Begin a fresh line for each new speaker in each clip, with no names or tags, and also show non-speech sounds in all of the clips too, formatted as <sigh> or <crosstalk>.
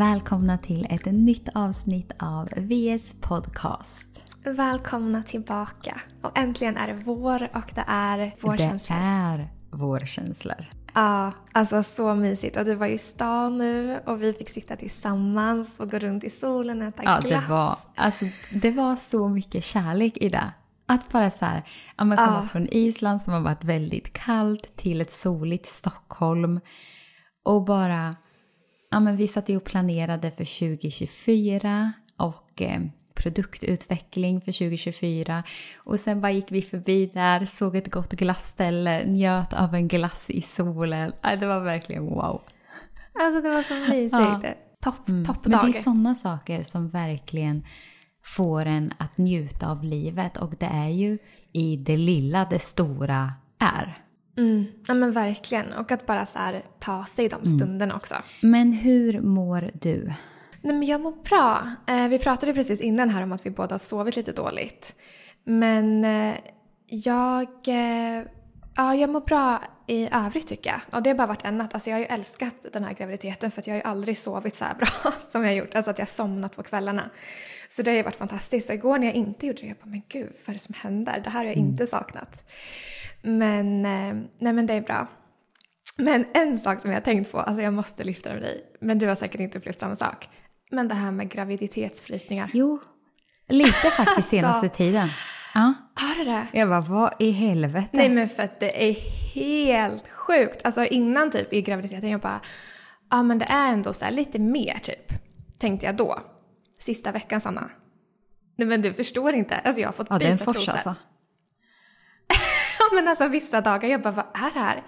Välkomna till ett nytt avsnitt av VS podcast.
Välkomna tillbaka. Och äntligen är det vår och det är vårkänslor.
Det är vårkänslor.
Ja, alltså så mysigt. Och du var i stan nu och vi fick sitta tillsammans och gå runt i solen och äta
ja,
glass.
Det var, alltså, det var så mycket kärlek i det. Att bara så här, ja, men komma
Ja.
från Island som har varit väldigt kallt till ett soligt Stockholm. Och bara, ja men vi satt ju och planerade för 2024 och eh, produktutveckling för 2024. Och sen bara gick vi förbi där, såg ett gott glassställe, njöt av en glass i solen. Ja, det var verkligen wow.
Alltså det var så <laughs> mysigt.
Ja.
Topp,
Mm.
toppdag.
Men det är sådana saker som verkligen får en att njuta av livet och det är ju i det lilla det stora är.
Mm. Ja men verkligen. Och att bara så här, ta sig de
Mm.
stunderna också.
Men hur mår du?
Nej men jag mår bra. Eh, vi pratade precis innan här om att vi båda har sovit lite dåligt. Men eh, jag, eh, ja, jag mår bra i övrigt tycker jag. Och det har bara varit en natt. Alltså jag har ju älskat den här graviditeten för att jag har ju aldrig sovit så här bra <laughs> som jag har gjort. Alltså att jag har somnat på kvällarna. Så det har ju varit fantastiskt. Så igår när jag inte gjorde det, jag bara men gud vad är det som händer? Det här har jag inte saknat. Men, eh, nej men det är bra. Men en sak som jag har tänkt på, alltså jag måste lyfta det med dig, men du har säkert inte upplevt samma sak. Men det här med graviditetsflytningar.
Jo, lite <laughs> faktiskt
Alltså.
senaste tiden. Ja.
Har du det?
Jag bara, vad i helvete?
Nej men för att det är helt sjukt. Alltså innan typ i graviditeten jag bara, ja men det är ändå så här lite mer typ. Tänkte jag då. Sista veckan Sanna. Nej men du förstår inte. Alltså jag har fått
ja,
byta
fors
trosor.
alltså. <laughs>
Men alltså vissa dagar jag bara, vad är det här?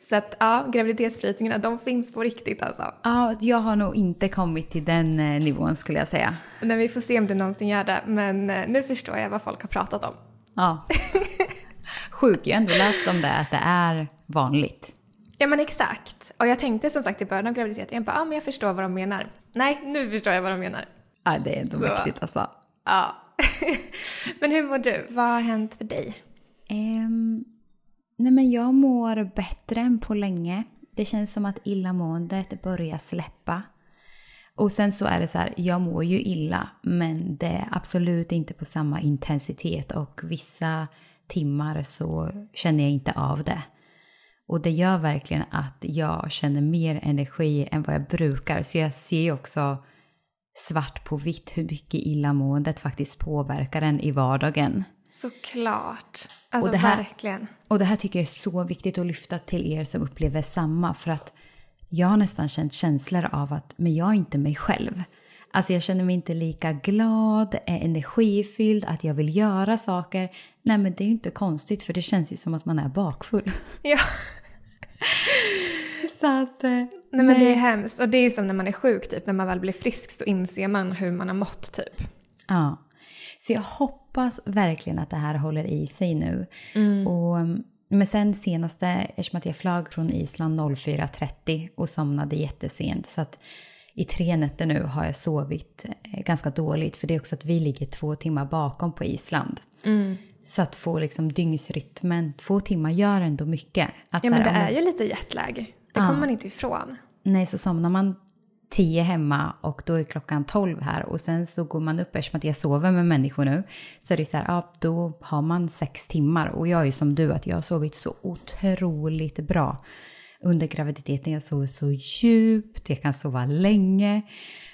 Så att ja, graviditetsflytningarna de finns på riktigt alltså.
Ja, jag har nog inte kommit till den eh, nivån skulle jag säga.
Men vi får se om du någonsin gör det. Men eh, nu förstår jag vad folk har pratat om.
Ja. <laughs> Sjukt, jag har ändå läst om det, att det är vanligt.
Ja men exakt. Och jag tänkte som sagt i början av graviditeten, jag bara, ja men jag förstår vad de menar. Nej, nu förstår jag vad de menar.
Ja, det är ändå
Så.
mäktigt alltså.
Ja. <laughs> men hur mår du? Vad har hänt för dig?
Ehm, nej men jag mår bättre än på länge. Det känns som att illamåendet börjar släppa. Och sen så är det så här, jag mår ju illa men det är absolut inte på samma intensitet och vissa timmar så känner jag inte av det. Och det gör verkligen att jag känner mer energi än vad jag brukar. Så jag ser ju också svart på vitt hur mycket illamåendet faktiskt påverkar en i vardagen.
Såklart. Alltså
Och det här-
verkligen.
Och det här tycker jag är så viktigt att lyfta till er som upplever samma. För att jag har nästan känt känslor av att men jag är inte mig själv. Alltså jag känner mig inte lika glad, är energifylld, att jag vill göra saker. Nej men det är ju inte konstigt för det känns ju som att man är bakfull.
Ja. <laughs>
Så att... eh,
Nej men det är hemskt. Och det är som när man är sjuk typ. När man väl blir frisk så inser man hur man har mått typ.
Ja. Så jag hoppas verkligen att det här håller i sig nu. Och, men sen senaste, eftersom att jag flög från Island 04.30 och somnade jättesent. Så att i tre nätter nu har jag sovit eh, ganska dåligt. För det är också att vi ligger två timmar bakom på Island. Så att få liksom dygnsrytmen, två timmar gör ändå mycket. Att
Ja men
här,
det är ju lite jetlag. Det kommer man inte ifrån.
Nej, så somnar man tio hemma och då är klockan tolv här och sen så går man upp eftersom att jag sover med människor nu. Så är det så här, ja då har man sex timmar och jag är ju som du att jag har sovit så otroligt bra under graviditeten. Jag sover så djupt, jag kan sova länge.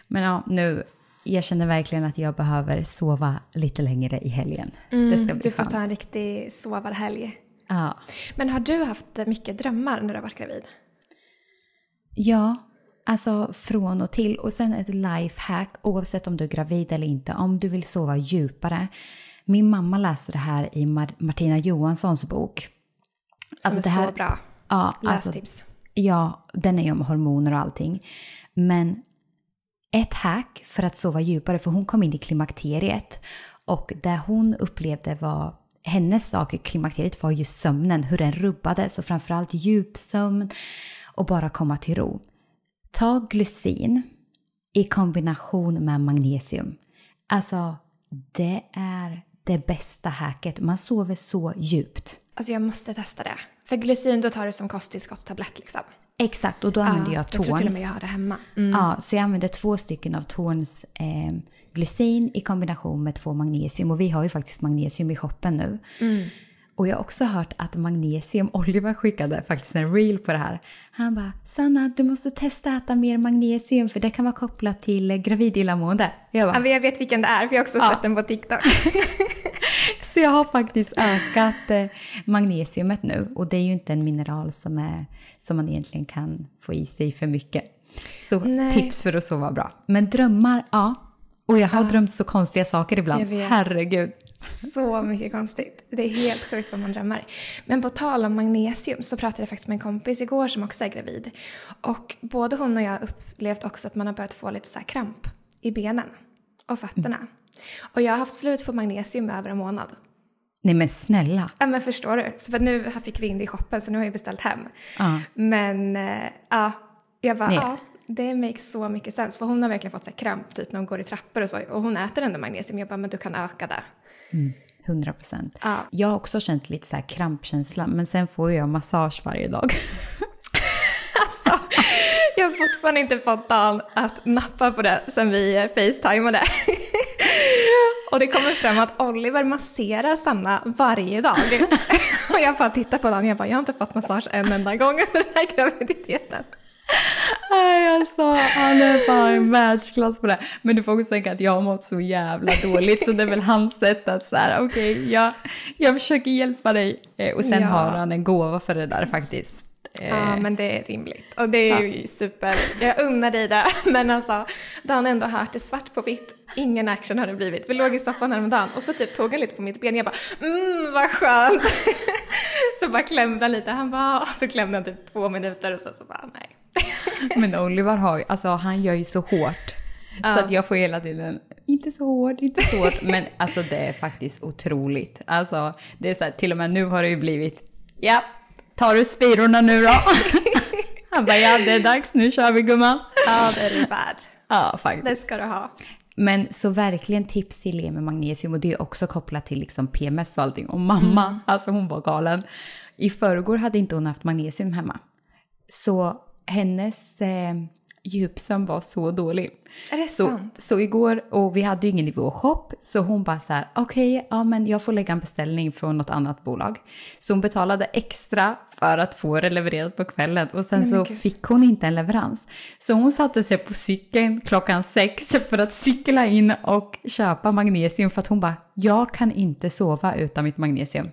Men ja, nu, jag känner verkligen att jag behöver sova lite längre i helgen. det ska bli
Du får
skönt.
ta en riktig sovarhelg.
Ja.
Men har du haft mycket drömmar när du har varit gravid?
Ja, alltså från och till. Och sen ett lifehack, oavsett om du är gravid eller inte, om du vill sova djupare. Min mamma läste det här i Mar- Martina Johanssons bok.
Som är
det här,
så bra.
Ja, alltså,
Lästips.
ja, den är ju om hormoner och allting. Men ett hack för att sova djupare, för hon kom in i klimakteriet och det hon upplevde var hennes sak i klimakteriet var ju sömnen, hur den rubbades och framförallt djupsömn och bara komma till ro. Ta glycin i kombination med magnesium. Alltså, det är det bästa hacket. Man sover så djupt.
Alltså jag måste testa det. För glycin då tar du som kosttillskottstablett liksom.
Exakt, och då använder jag Torns.
Jag tror till och med jag har det hemma.
Mm. Ja, så jag använder två stycken av Torns eh, glycin i kombination med två magnesium. Och vi har ju faktiskt magnesium i shoppen nu.
Mm.
Och jag har också hört att magnesium, Oliver skickade faktiskt en reel på det här. Han bara, Sanna du måste testa äta mer magnesium för det kan vara kopplat till gravid illamående.
Jag, bara, ja, jag vet vilken det är för jag har också ja. sett den på TikTok. <laughs>
Så jag har faktiskt ökat eh, magnesiumet nu och det är ju inte en mineral som, är, som man egentligen kan få i sig för mycket. Så Nej. tips för att sova bra. Men drömmar, ja. Och jag har ja. drömt så konstiga saker ibland. Herregud.
Så mycket konstigt. Det är helt sjukt vad man drömmer. Men på tal om magnesium så pratade jag faktiskt med en kompis igår som också är gravid. Och både hon och jag har upplevt också att man har börjat få lite så kramp i benen och fötterna. Mm. Och jag har haft slut på magnesium i över en månad.
Nej men snälla.
Ja men förstår du? Så för nu fick vi in det i shoppen så nu har jag beställt hem. Uh. Men äh, ja, jag bara, ja det makes så mycket sens. För hon har verkligen fått så kramp typ när hon går i trappor och så. Och hon äter ändå magnesium. Jag bara, men du kan öka det.
Mm. 100 procent. Ja. Jag har också känt lite så här krampkänsla, men sen får jag massage varje dag. <laughs>
alltså, jag har fortfarande inte fått Dan att nappa på det sen vi facetimade. <laughs> Och det kommer fram att Oliver masserar Sanna varje dag. <laughs> och jag bara tittar på Dan och jag bara, jag har inte fått massage en enda gång under den här graviditeten.
Nej alltså, han är fan världsklass på det. Men du får också tänka att jag har mått så jävla dåligt så det är väl hans sätt att så här, okej, okay, jag, jag försöker hjälpa dig. Eh, och sen ja. har han en gåva för det där faktiskt.
Ja eh, men det är rimligt. Och det är ju super, jag unnar dig det. <laughs> Men alltså, då har han ändå hört det svart på vitt. Ingen action har det blivit. Vi låg i soffan häromdagen och så typ tog han lite på mitt ben. Jag bara, mm vad skönt. <laughs> så bara klämde han lite. Han bara, och så klämde han typ två minuter och så, så bara, nej. <laughs>
Men Oliver har ju, alltså han gör ju så hårt. Ja. Så att jag får hela tiden, inte så hårt, inte så hårt. Men alltså det är faktiskt otroligt. Alltså det är så här, till och med nu har det ju blivit, ja, tar du spirorna nu då? <laughs> Han bara, ja det är dags, nu kör vi gumman.
Ja det är du värd.
Ja faktiskt.
Det ska du ha.
Men så verkligen tips till er med magnesium och det är också kopplat till liksom PMS och allting. Och mamma, mm. alltså hon var galen. I förrgår hade inte hon haft magnesium hemma. Så hennes eh, djupsömn var så dålig.
Är det
så,
sant?
Så igår, och vi hade ju ingen nivåshop, så hon bara så här, okej, okay, ja men jag får lägga en beställning från något annat bolag. Så hon betalade extra för att få det levererat på kvällen och sen så fick hon inte en leverans. Så hon satte sig på cykeln klockan sex <laughs> för att cykla in och köpa magnesium för att hon bara, jag kan inte sova utan mitt magnesium.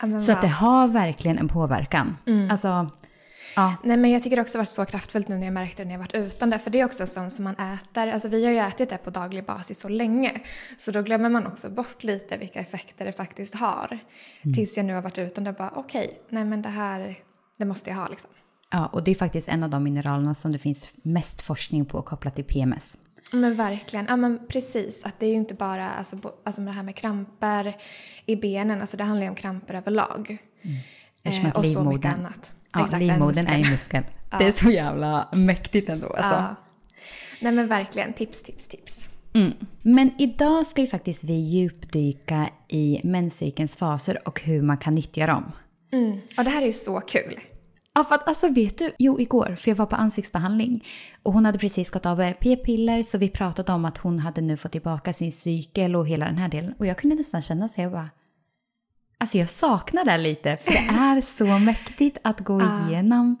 Amen, så att det har verkligen en påverkan. Mm. Alltså,
Ja. Nej men jag tycker det också varit så kraftfullt nu när jag märkte det när jag varit utan det. För det är också sånt som man äter, alltså vi har ju ätit det på daglig basis så länge. Så då glömmer man också bort lite vilka effekter det faktiskt har. Mm. Tills jag nu har varit utan det och bara okej, okay, nej men det här, det måste jag ha liksom.
Ja, och det är faktiskt en av de mineralerna som det finns mest forskning på kopplat till PMS.
Men verkligen, ja men precis. Att det är ju inte bara alltså, alltså det här med kramper i benen, alltså det handlar ju om kramper överlag.
Mm. Eh, och så mycket annat. Ja, Exakt, livmodern är ju muskeln. Ja. <laughs> Det är så jävla mäktigt ändå. Alltså. Ja.
Nej men verkligen, tips, tips, tips.
Mm. Men idag ska ju faktiskt vi djupdyka i menscykelns faser och hur man kan nyttja dem.
Mm. Och det här är ju så kul.
Ja, för att alltså vet du, jo igår, för jag var på ansiktsbehandling och hon hade precis gått av p-piller så vi pratade om att hon hade nu fått tillbaka sin cykel och hela den här delen. Och jag kunde nästan känna sig, jag bara, Alltså jag saknar det lite för det är så mäktigt att gå <laughs> igenom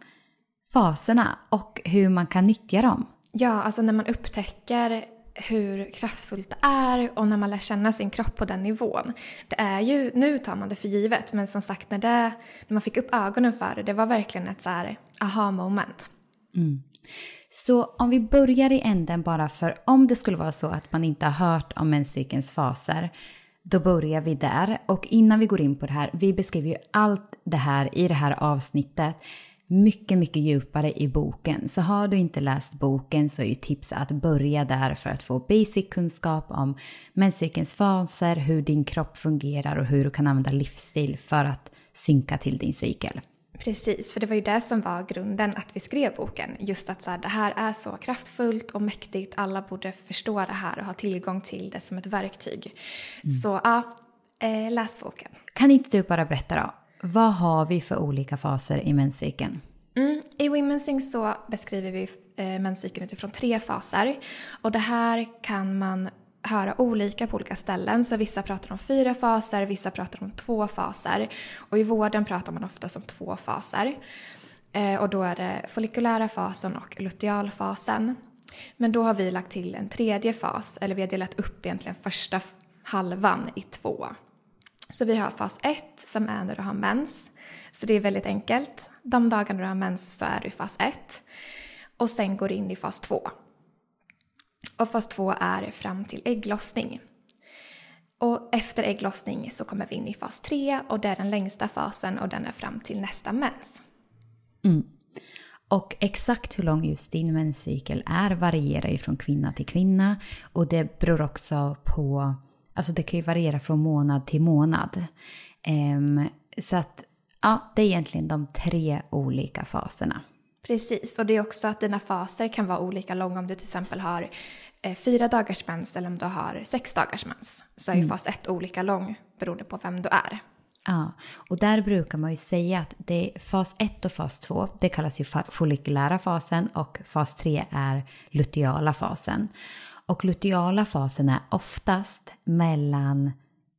faserna och hur man kan nyttja dem.
Ja, alltså när man upptäcker hur kraftfullt det är och när man lär känna sin kropp på den nivån. Det är ju, nu tar man det för givet, men som sagt när, det, när man fick upp ögonen för det, det var verkligen ett så här aha moment.
Mm. Så om vi börjar i änden bara för om det skulle vara så att man inte har hört om menscykelns faser då börjar vi där. Och innan vi går in på det här, vi beskriver ju allt det här i det här avsnittet mycket, mycket djupare i boken. Så har du inte läst boken så är ju tips att börja där för att få basic kunskap om menscykelns faser, hur din kropp fungerar och hur du kan använda livsstil för att synka till din cykel.
Precis, för det var ju det som var grunden att vi skrev boken. Just att så här, det här är så kraftfullt och mäktigt. Alla borde förstå det här och ha tillgång till det som ett verktyg. Mm. Så ja, eh, läs boken.
Kan inte du bara berätta då? vad har vi för olika faser i menscykeln?
Mm. I Womensing så beskriver vi eh, menscykeln utifrån tre faser. Och det här kan man höra olika på olika ställen. Så vissa pratar om fyra faser, vissa pratar om två faser. Och i vården pratar man ofta om två faser. Eh, och då är det follikulära fasen och lutealfasen. Men då har vi lagt till en tredje fas, eller vi har delat upp egentligen första halvan i två. Så vi har fas 1 som är när du har mens. Så det är väldigt enkelt. De dagarna du har mens så är du i fas 1. Och sen går du in i fas 2. Och fas 2 är fram till ägglossning. Och efter ägglossning så kommer vi in i fas 3 och det är den längsta fasen och den är fram till nästa mens.
Mm. Och exakt hur lång just din menscykel är varierar ju från kvinna till kvinna. Och det beror också på, alltså det kan ju variera från månad till månad. Um, så att ja, det är egentligen de tre olika faserna.
Precis, och det är också att dina faser kan vara olika långa om du till exempel har eh, fyra dagars mens eller om du har sex dagars mens. Så är ju mm. fas ett olika lång beroende på vem du är.
Ja, och där brukar man ju säga att det är fas 1 och fas 2, det kallas ju follikulära fasen och fas 3 är luteala fasen. Och luteala fasen är oftast mellan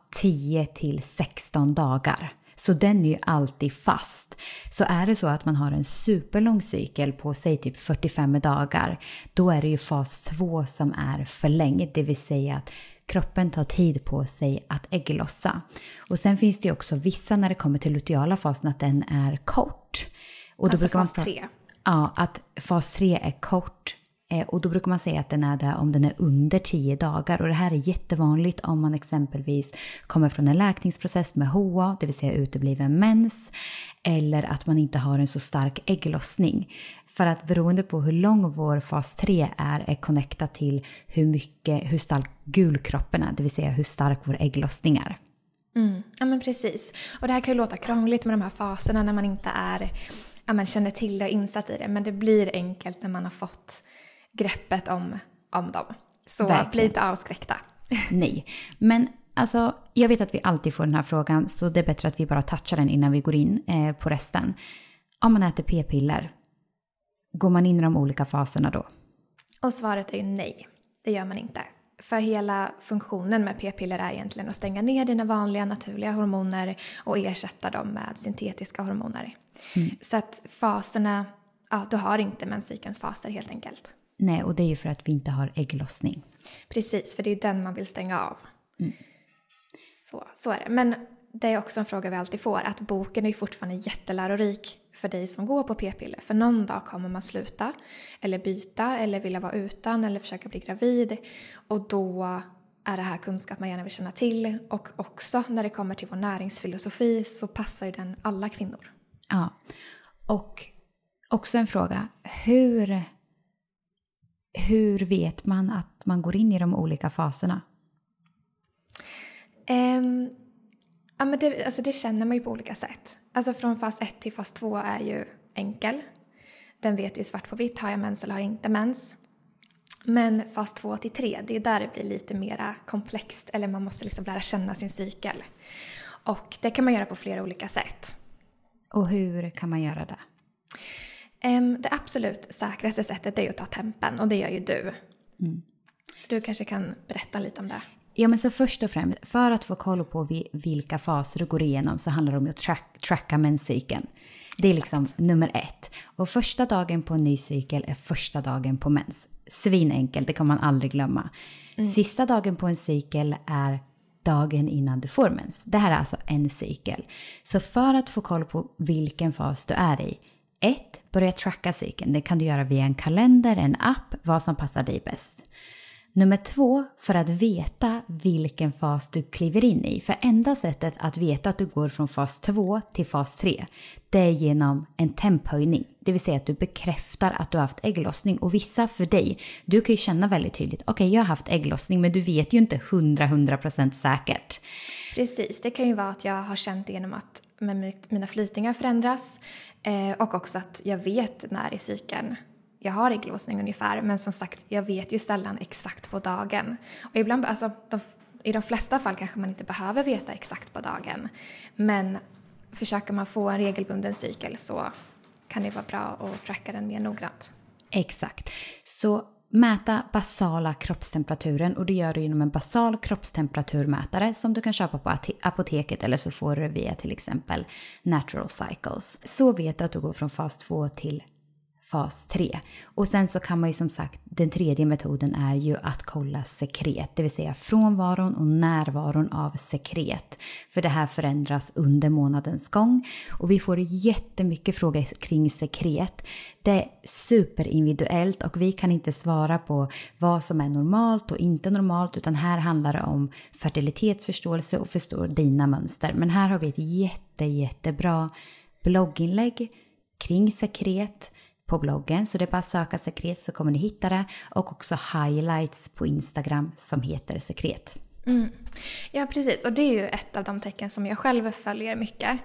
10 till 16 dagar. Så den är ju alltid fast. Så är det så att man har en superlång cykel på säg typ 45 dagar, då är det ju fas 2 som är förlängd, det vill säga att kroppen tar tid på sig att ägglossa. Och sen finns det ju också vissa när det kommer till luteala fasen att den är kort.
Och då alltså fas 3?
Ja, att fas 3 är kort Eh, och då brukar man säga att den är där om den är under 10 dagar. Och det här är jättevanligt om man exempelvis kommer från en läkningsprocess med HA, det vill säga utebliven mens. Eller att man inte har en så stark ägglossning. För att beroende på hur lång vår fas 3 är, är connectat till hur mycket, hur stark gulkroppen är, det vill säga hur stark vår ägglossning är.
Mm. Ja men precis. Och det här kan ju låta krångligt med de här faserna när man inte är, ja, man känner till det och insatt i det. Men det blir enkelt när man har fått greppet om, om dem. Så Verkligen. bli inte avskräckta. <laughs>
Nej, men alltså jag vet att vi alltid får den här frågan så det är bättre att vi bara touchar den innan vi går in eh, på resten. Om man äter p-piller, går man in i de olika faserna då?
Och svaret är ju nej, det gör man inte. För hela funktionen med p-piller är egentligen att stänga ner dina vanliga naturliga hormoner och ersätta dem med syntetiska hormoner. Mm. Så att faserna, ja du har inte menscykelns faser helt enkelt.
Nej, och det är ju för att vi inte har ägglossning.
Precis, för det är ju den man vill stänga av. Mm. Så, så är det. Men det är också en fråga vi alltid får, att boken är ju fortfarande jättelärorik för dig som går på p-piller. För någon dag kommer man sluta, eller byta, eller vilja vara utan, eller försöka bli gravid. Och då är det här kunskap man gärna vill känna till. Och också när det kommer till vår näringsfilosofi så passar ju den alla kvinnor.
Ja, och också en fråga. Hur hur vet man att man går in i de olika faserna?
Um, ja, men det, alltså det känner man ju på olika sätt. Alltså från fas 1 till fas 2 är ju enkel. Den vet ju svart på vitt, har jag mens eller har jag inte mens? Men fas 2 till 3, det är där det blir lite mera komplext, eller man måste liksom lära känna sin cykel. Och det kan man göra på flera olika sätt.
Och hur kan man göra det?
Det absolut säkraste sättet är att ta tempen och det gör ju du. Mm. Så du kanske kan berätta lite om det.
Ja, men så först och främst, för att få koll på vilka faser du går igenom så handlar det om att track, tracka menscykeln. Det är liksom nummer ett. Och första dagen på en ny cykel är första dagen på mens. Svinenkelt, det kan man aldrig glömma. Mm. Sista dagen på en cykel är dagen innan du får mens. Det här är alltså en cykel. Så för att få koll på vilken fas du är i, 1. Börja tracka cykeln. Det kan du göra via en kalender, en app, vad som passar dig bäst. Nummer två, för att veta vilken fas du kliver in i. För enda sättet att veta att du går från fas 2 till fas 3, det är genom en temphöjning. Det vill säga att du bekräftar att du har haft ägglossning. Och vissa för dig, du kan ju känna väldigt tydligt, okej okay, jag har haft ägglossning men du vet ju inte 100-100% säkert.
Precis, det kan ju vara att jag har känt genom att mina flytningar förändras eh, och också att jag vet när i cykeln jag har ägglossning ungefär men som sagt jag vet ju sällan exakt på dagen. Och ibland, alltså, de, i de flesta fall kanske man inte behöver veta exakt på dagen men försöker man få en regelbunden cykel så kan det vara bra att tracka den mer noggrant.
Exakt. Så mäta basala kroppstemperaturen och det gör du genom en basal kroppstemperaturmätare som du kan köpa på apoteket eller så får du det via till exempel Natural Cycles. Så vet du att du går från fas 2 till fas 3. Och sen så kan man ju som sagt, den tredje metoden är ju att kolla sekret, det vill säga frånvaron och närvaron av sekret. För det här förändras under månadens gång och vi får jättemycket frågor kring sekret. Det är superindividuellt och vi kan inte svara på vad som är normalt och inte normalt utan här handlar det om fertilitetsförståelse och förstå dina mönster. Men här har vi ett jätte, jättebra blogginlägg kring sekret på bloggen. Så det är bara att söka sekret så kommer ni hitta det. Och också highlights på Instagram som heter sekret.
Mm. Ja, precis. Och det är ju ett av de tecken som jag själv följer mycket.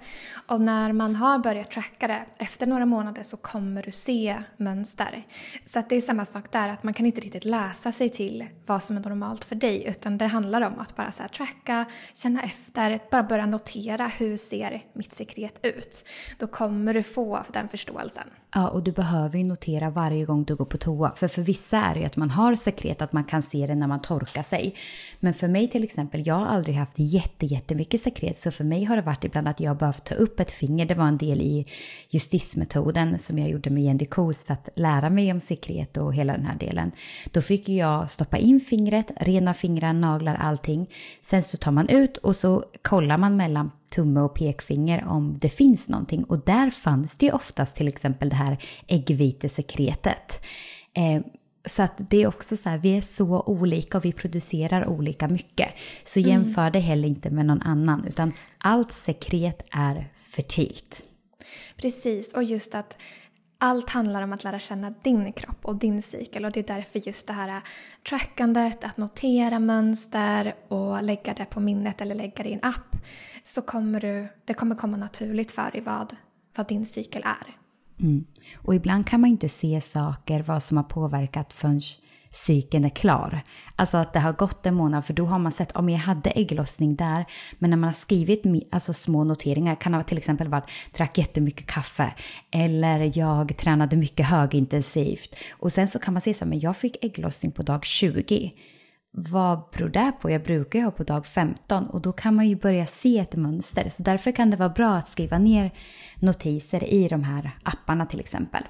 Och när man har börjat tracka det, efter några månader så kommer du se mönster. Så att det är samma sak där, att man kan inte riktigt läsa sig till vad som är normalt för dig, utan det handlar om att bara så här tracka, känna efter, bara börja notera hur ser mitt sekret ut. Då kommer du få den förståelsen.
Ja, och du behöver ju notera varje gång du går på toa. För för vissa är det ju att man har sekret, att man kan se det när man torkar sig. Men för mig till exempel, jag har aldrig haft jätte, jättemycket sekret. Så för mig har det varit ibland att jag behövt ta upp ett finger. Det var en del i justismetoden som jag gjorde med Jendy Kos för att lära mig om sekret och hela den här delen. Då fick jag stoppa in fingret, rena fingrar, naglar, allting. Sen så tar man ut och så kollar man mellan tumme och pekfinger om det finns någonting. Och där fanns det ju oftast till exempel det här äggvitesekretet. Eh, så att det är också så här, vi är så olika och vi producerar olika mycket. Så mm. jämför det heller inte med någon annan, utan allt sekret är fertilt.
Precis, och just att allt handlar om att lära känna din kropp och din cykel och det är därför just det här trackandet, att notera mönster och lägga det på minnet eller lägga det i en app så kommer du, det kommer komma naturligt för dig vad, vad din cykel är.
Mm. Och ibland kan man inte se saker, vad som har påverkat förrän cykeln är klar. Alltså att det har gått en månad för då har man sett om jag hade ägglossning där. Men när man har skrivit alltså små noteringar kan det till exempel varit drack jättemycket kaffe eller jag tränade mycket högintensivt. Och sen så kan man se så här, men jag fick ägglossning på dag 20 vad beror det på? Jag brukar ju ha på dag 15 och då kan man ju börja se ett mönster. Så därför kan det vara bra att skriva ner notiser i de här apparna till exempel.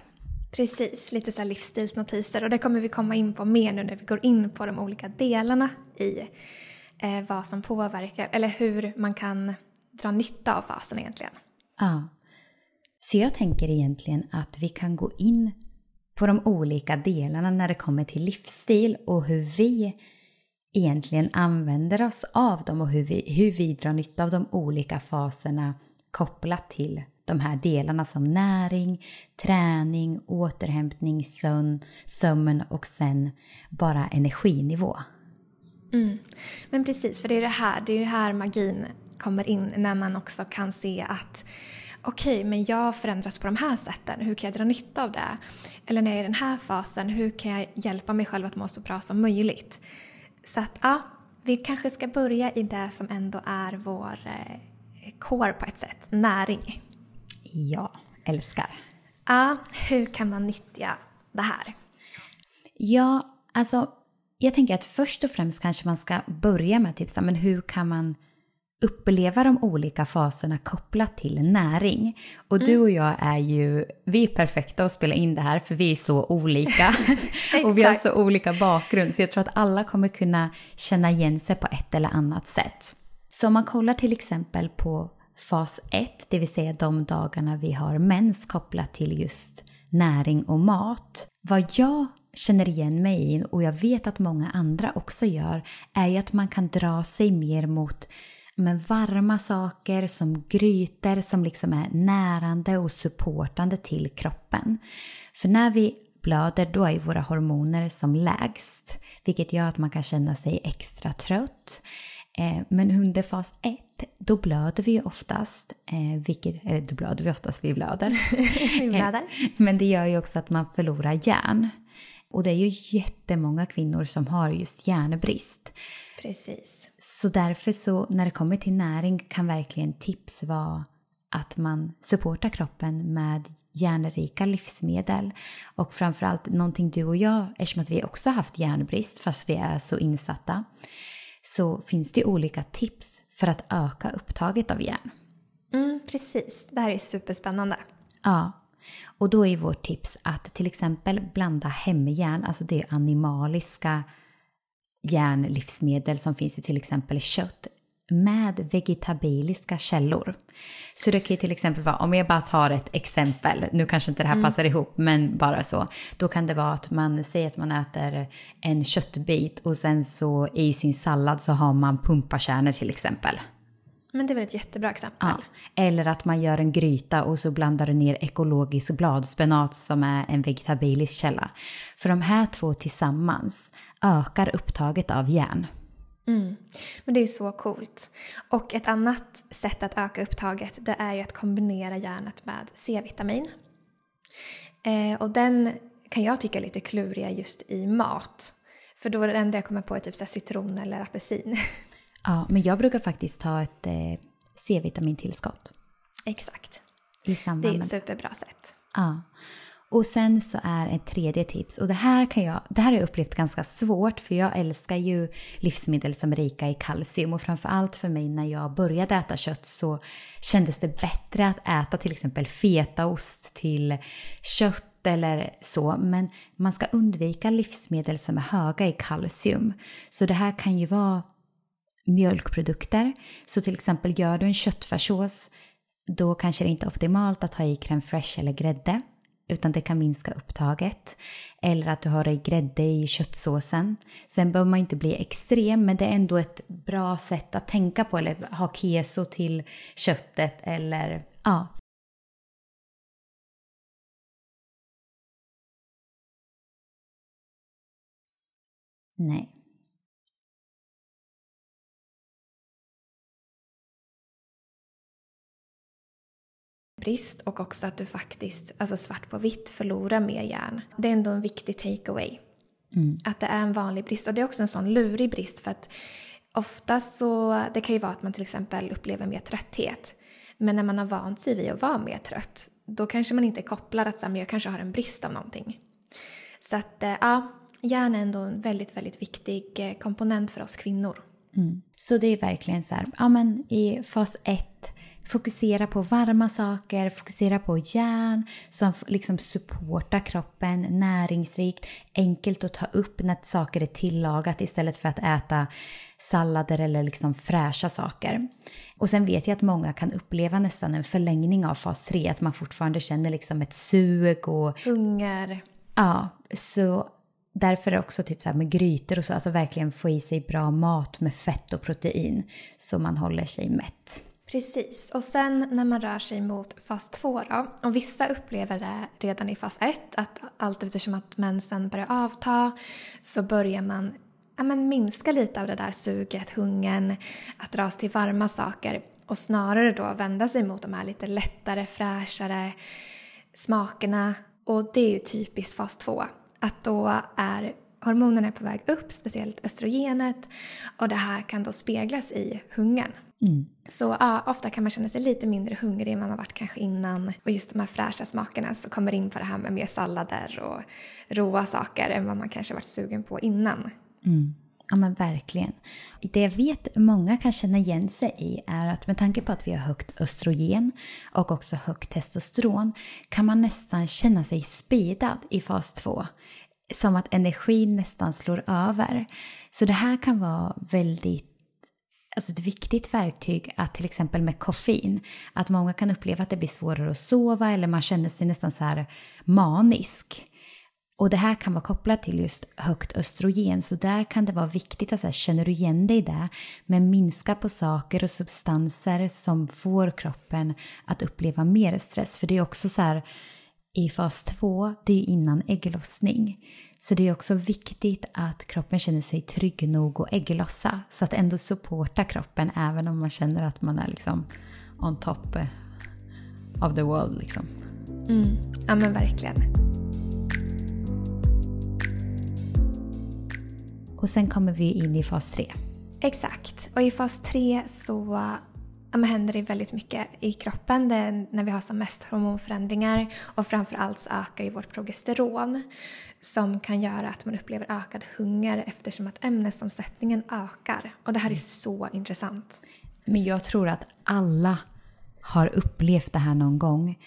Precis, lite så här livsstilsnotiser och det kommer vi komma in på mer nu när vi går in på de olika delarna i eh, vad som påverkar eller hur man kan dra nytta av fasen egentligen.
Ja. Så jag tänker egentligen att vi kan gå in på de olika delarna när det kommer till livsstil och hur vi egentligen använder oss av dem och hur vi, hur vi drar nytta av de olika faserna kopplat till de här delarna som näring, träning, återhämtning, sömn, sömn och sen bara energinivå.
Mm. Men precis, för det är det här, det är det här magin kommer in när man också kan se att okej, okay, men jag förändras på de här sätten. Hur kan jag dra nytta av det? Eller när jag är i den här fasen, hur kan jag hjälpa mig själv att må så bra som möjligt? Så att ja, vi kanske ska börja i det som ändå är vår eh, på ett sätt, näring.
Ja, älskar.
Ja, hur kan man nyttja det här?
Ja, alltså jag tänker att först och främst kanske man ska börja med typ så men hur kan man uppleva de olika faserna kopplat till näring. Och mm. du och jag är ju, vi är perfekta att spela in det här för vi är så olika. <laughs> och vi har så olika bakgrund så jag tror att alla kommer kunna känna igen sig på ett eller annat sätt. Så om man kollar till exempel på fas 1, det vill säga de dagarna vi har mens kopplat till just näring och mat. Vad jag känner igen mig i och jag vet att många andra också gör är ju att man kan dra sig mer mot men varma saker som grytor som liksom är närande och supportande till kroppen. För när vi blöder då är våra hormoner som lägst vilket gör att man kan känna sig extra trött. Eh, men under fas 1 då blöder vi oftast, eh, vilket, eller då blöder vi oftast, vi blöder. <laughs>
vi blöder.
Men det gör ju också att man förlorar järn. Och det är ju jättemånga kvinnor som har just järnbrist.
Precis.
Så därför så när det kommer till näring kan verkligen tips vara att man supportar kroppen med järnrika livsmedel. Och framförallt någonting du och jag, eftersom att vi också har haft järnbrist fast vi är så insatta, så finns det olika tips för att öka upptaget av järn.
Mm, precis, det här är superspännande.
Ja, och då är vårt tips att till exempel blanda hemjärn, alltså det animaliska järnlivsmedel som finns i till exempel kött med vegetabiliska källor. Så det kan ju till exempel vara, om jag bara tar ett exempel, nu kanske inte det här mm. passar ihop, men bara så. Då kan det vara att man säger att man äter en köttbit och sen så i sin sallad så har man pumpakärnor till exempel.
Men det är väl ett jättebra exempel. Ja.
Eller att man gör en gryta och så blandar du ner ekologisk bladspenat som är en vegetabilisk källa. För de här två tillsammans ökar upptaget av järn.
Mm. Men det är ju så coolt. Och ett annat sätt att öka upptaget det är ju att kombinera järnet med C-vitamin. Eh, och den kan jag tycka är lite kluriga just i mat. För då är det enda jag kommer på är typ så citron eller apelsin. <laughs>
Ja, men jag brukar faktiskt ta ett eh, C-vitamintillskott.
Exakt.
I
det är ett superbra sätt.
Ja. Och sen så är ett tredje tips, och det här, kan jag, det här har jag upplevt ganska svårt för jag älskar ju livsmedel som är rika i kalcium och framförallt för mig när jag började äta kött så kändes det bättre att äta till exempel fetaost till kött eller så, men man ska undvika livsmedel som är höga i kalcium. Så det här kan ju vara mjölkprodukter. Så till exempel gör du en köttfärssås, då kanske det inte är optimalt att ha i crème fraîche eller grädde utan det kan minska upptaget. Eller att du har i grädde i köttsåsen. Sen behöver man inte bli extrem men det är ändå ett bra sätt att tänka på eller ha keso till köttet eller ja. Nej.
Brist och också att du faktiskt, alltså svart på vitt, förlorar mer järn. Det är ändå en viktig takeaway. Mm. Att det är en vanlig brist och det är också en sån lurig brist för att ofta så, det kan ju vara att man till exempel upplever mer trötthet. Men när man har vant sig vid att vara mer trött, då kanske man inte kopplar att jag kanske har en brist av någonting. Så att eh, ja, järn är ändå en väldigt, väldigt viktig eh, komponent för oss kvinnor.
Mm. Så det är verkligen så här, ja men i fas 1 Fokusera på varma saker, fokusera på järn som liksom supportar kroppen, näringsrikt, enkelt att ta upp när saker är tillagat istället för att äta sallader eller liksom fräscha saker. Och sen vet jag att många kan uppleva nästan en förlängning av fas 3, att man fortfarande känner liksom ett sug och...
Hunger.
Ja, så därför är det också typ så här med grytor och så, alltså verkligen få i sig bra mat med fett och protein så man håller sig mätt.
Precis, och sen när man rör sig mot fas 2 då, och vissa upplever det redan i fas 1 att allt eftersom att mensen börjar avta så börjar man ja, men minska lite av det där suget, hungern, att dras till varma saker och snarare då vända sig mot de här lite lättare, fräschare smakerna. Och det är ju typiskt fas 2, att då är hormonerna på väg upp, speciellt östrogenet, och det här kan då speglas i hungern. Mm. Så ja, ofta kan man känna sig lite mindre hungrig än man varit kanske innan. Och just de här fräscha smakerna så kommer in på det här med mer sallader och råa saker än vad man kanske varit sugen på innan.
Mm. Ja men verkligen. Det jag vet många kan känna igen sig i är att med tanke på att vi har högt östrogen och också högt testosteron kan man nästan känna sig speedad i fas 2. Som att energin nästan slår över. Så det här kan vara väldigt alltså ett viktigt verktyg att till exempel med koffein, att många kan uppleva att det blir svårare att sova eller man känner sig nästan så här manisk. Och det här kan vara kopplat till just högt östrogen, så där kan det vara viktigt att så här känner du igen dig i det? Men minska på saker och substanser som får kroppen att uppleva mer stress. För det är också så här, i fas 2, det är innan ägglossning. Så det är också viktigt att kroppen känner sig trygg nog att ägglossa. Så att ändå supporta kroppen även om man känner att man är liksom on top eh, of the world. Liksom.
Mm. Ja men verkligen.
Och sen kommer vi in i fas 3.
Exakt. Och i fas 3 så ja, men händer det väldigt mycket i kroppen det när vi har som mest hormonförändringar och framförallt så ökar ju vårt progesteron som kan göra att man upplever ökad hunger eftersom att ämnesomsättningen ökar. Och det här är så intressant.
Men jag tror att alla har upplevt det här någon gång.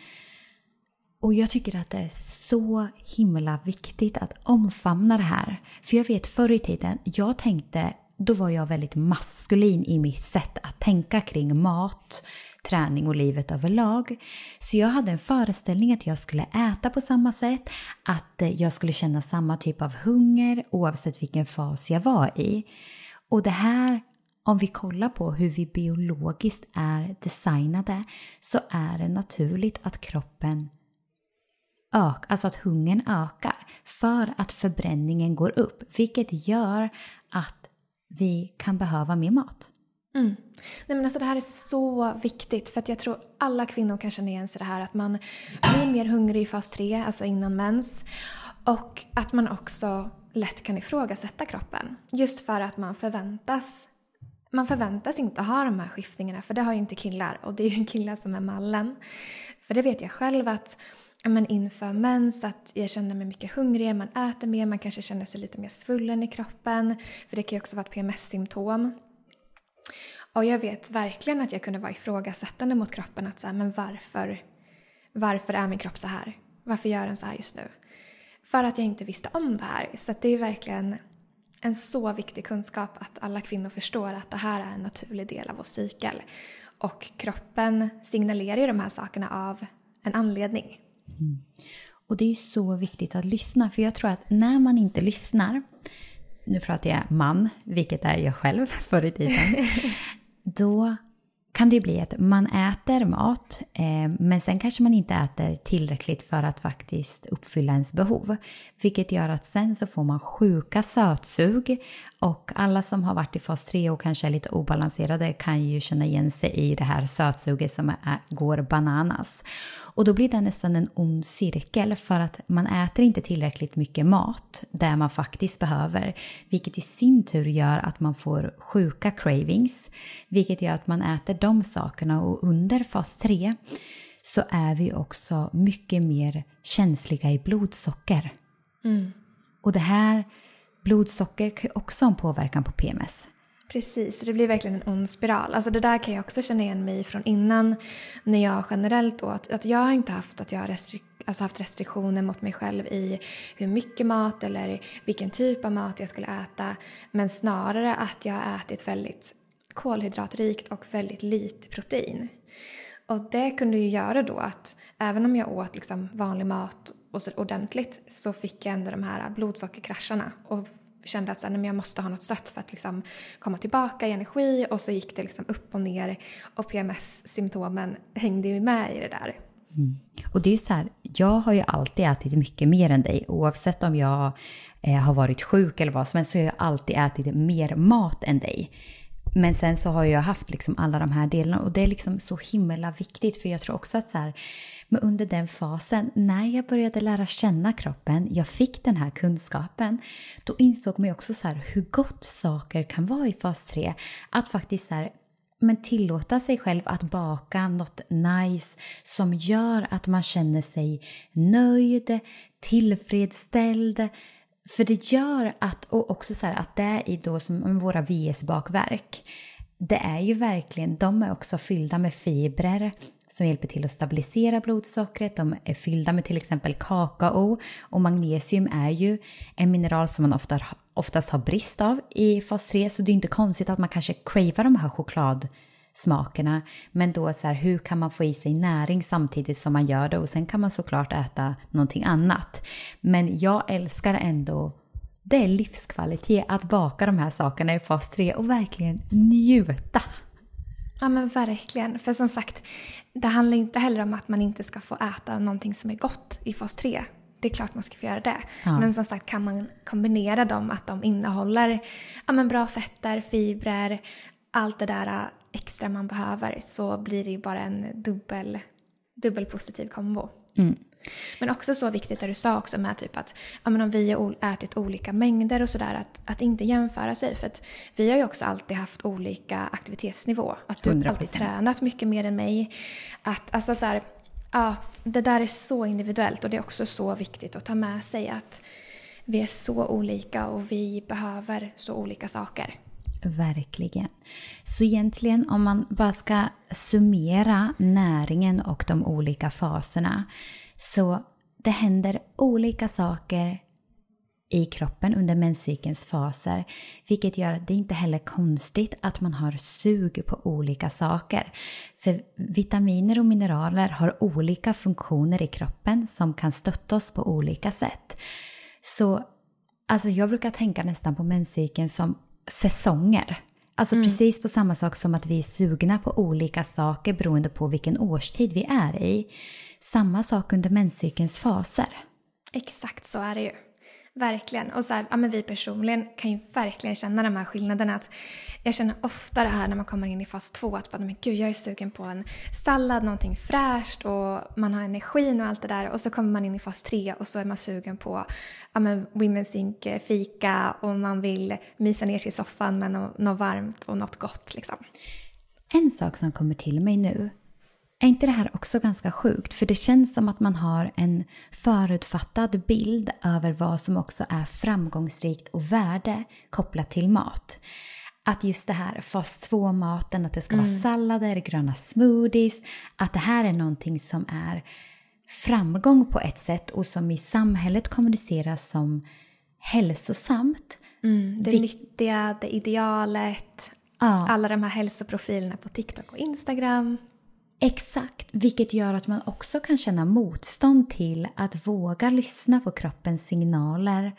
Och jag tycker att det är så himla viktigt att omfamna det här. För jag vet förr i tiden, jag tänkte, då var jag väldigt maskulin i mitt sätt att tänka kring mat, träning och livet överlag. Så jag hade en föreställning att jag skulle äta på samma sätt, att eh, jag skulle känna samma typ av hunger oavsett vilken fas jag var i. Och det här om vi kollar på hur vi biologiskt är designade så är det naturligt att kroppen ökar, alltså att hungern ökar för att förbränningen går upp, vilket gör att vi kan behöva mer mat.
Mm. Nej, men alltså det här är så viktigt för att jag tror alla kvinnor kan känna igen sig i det här att man blir mer hungrig i fas 3, alltså innan mens. Och att man också lätt kan ifrågasätta kroppen. Just för att man förväntas man förväntas inte ha de här skiftningarna för det har ju inte killar och det är ju killar som är mallen. För det vet jag själv att men inför mens att jag känner mig mycket hungrigare, man äter mer, man kanske känner sig lite mer svullen i kroppen. För det kan ju också vara ett PMS-symptom. Och jag vet verkligen att jag kunde vara ifrågasättande mot kroppen. Att säga, men varför, varför är min kropp så här? Varför gör den så här just nu? För att jag inte visste om det här. Så det är verkligen en så viktig kunskap att alla kvinnor förstår att det här är en naturlig del av vår cykel. Och kroppen signalerar ju de här sakerna av en anledning.
Mm. Och det är så viktigt att lyssna, för jag tror att när man inte lyssnar, nu pratar jag man, vilket är jag själv <laughs> förr i tiden, <laughs> då kan det bli att man äter mat eh, men sen kanske man inte äter tillräckligt för att faktiskt uppfylla ens behov. Vilket gör att sen så får man sjuka sötsug och alla som har varit i fas 3 och kanske är lite obalanserade kan ju känna igen sig i det här sötsuget som är, går bananas. Och då blir det nästan en ond cirkel för att man äter inte tillräckligt mycket mat där man faktiskt behöver. Vilket i sin tur gör att man får sjuka cravings. Vilket gör att man äter de sakerna och under fas 3 så är vi också mycket mer känsliga i blodsocker. Mm. Och det här blodsocker kan också ha en påverkan på PMS.
Precis, det blir verkligen en ond spiral. Alltså det där kan jag också känna igen mig från innan när jag generellt åt. Att jag har inte haft att jag restrik alltså haft restriktioner mot mig själv i hur mycket mat eller vilken typ av mat jag skulle äta. Men snarare att jag har ätit väldigt kolhydratrikt och väldigt lite protein. Och det kunde ju göra då att även om jag åt liksom vanlig mat och så ordentligt så fick jag ändå de här äh, blodsockerkrascharna och kände att så här, nej, jag måste ha något sött för att liksom komma tillbaka i energi och så gick det liksom upp och ner och PMS-symptomen hängde ju med i det där.
Mm. Och det är ju så här, jag har ju alltid ätit mycket mer än dig oavsett om jag eh, har varit sjuk eller vad som helst så har jag alltid ätit mer mat än dig. Men sen så har jag haft liksom alla de här delarna och det är liksom så himla viktigt för jag tror också att så här, men under den fasen, när jag började lära känna kroppen, jag fick den här kunskapen, då insåg man ju också så här, hur gott saker kan vara i fas 3. Att faktiskt så här, men tillåta sig själv att baka något nice som gör att man känner sig nöjd, tillfredsställd. För det gör att, och också så här, att det är då som våra VS-bakverk, det är ju verkligen, de är också fyllda med fibrer som hjälper till att stabilisera blodsockret. De är fyllda med till exempel kakao och magnesium är ju en mineral som man ofta, oftast har brist av i fas 3 så det är inte konstigt att man kanske cravar de här choklad chokladsmakerna. Men då så här, hur kan man få i sig näring samtidigt som man gör det och sen kan man såklart äta någonting annat. Men jag älskar ändå det är livskvalitet att baka de här sakerna i fas 3 och verkligen njuta.
Ja men verkligen. För som sagt, det handlar inte heller om att man inte ska få äta någonting som är gott i fas 3. Det är klart man ska få göra det. Ja. Men som sagt kan man kombinera dem, att de innehåller ja, men bra fetter, fibrer, allt det där extra man behöver så blir det ju bara en dubbel, dubbel positiv kombo.
Mm.
Men också så viktigt det du sa också med typ att ja, men om vi har ätit olika mängder och sådär att, att inte jämföra sig. För att vi har ju också alltid haft olika aktivitetsnivå. Att du har alltid tränat mycket mer än mig. Att alltså så här, ja, det där är så individuellt och det är också så viktigt att ta med sig att vi är så olika och vi behöver så olika saker.
Verkligen. Så egentligen om man bara ska summera näringen och de olika faserna. Så det händer olika saker i kroppen under menscykelns faser. Vilket gör att det inte heller är konstigt att man har sug på olika saker. För vitaminer och mineraler har olika funktioner i kroppen som kan stötta oss på olika sätt. Så alltså jag brukar tänka nästan på menscykeln som säsonger. Alltså mm. precis på samma sak som att vi är sugna på olika saker beroende på vilken årstid vi är i. Samma sak under menscykelns faser.
Exakt så är det ju. Verkligen. Och så här, ja, men vi personligen kan ju verkligen känna de här skillnaderna. Att jag känner ofta det här när man kommer in i fas 2, att bara, men gud, jag är sugen på en sallad, någonting fräscht och man har energin och allt det där. Och så kommer man in i fas 3 och så är man sugen på ja, men Women's Inc eh, fika och man vill mysa ner sig i soffan med något, något varmt och något gott. Liksom.
En sak som kommer till mig nu är inte det här också ganska sjukt? För det känns som att man har en förutfattad bild över vad som också är framgångsrikt och värde kopplat till mat. Att just det här fas 2-maten, att det ska mm. vara sallader, gröna smoothies, att det här är någonting som är framgång på ett sätt och som i samhället kommuniceras som hälsosamt.
Mm, det Vi... nyttiga, det idealet, ja. alla de här hälsoprofilerna på TikTok och Instagram.
Exakt, vilket gör att man också kan känna motstånd till att våga lyssna på kroppens signaler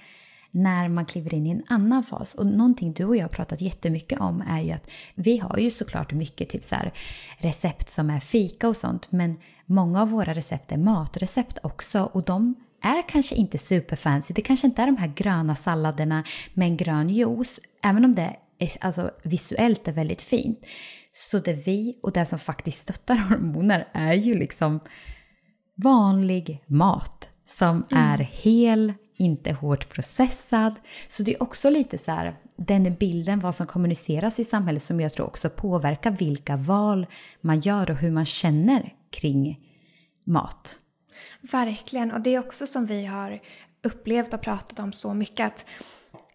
när man kliver in i en annan fas. Och någonting du och jag har pratat jättemycket om är ju att vi har ju såklart mycket typ så här, recept som är fika och sånt men många av våra recept är matrecept också och de är kanske inte superfancy. Det kanske inte är de här gröna salladerna med en grön juice, även om det är, alltså, visuellt är väldigt fint. Så det vi och det som faktiskt stöttar <laughs> hormoner är ju liksom vanlig mat som mm. är hel, inte hårt processad. Så det är också lite så här, den bilden, vad som kommuniceras i samhället som jag tror också påverkar vilka val man gör och hur man känner kring mat.
Verkligen, och det är också som vi har upplevt och pratat om så mycket att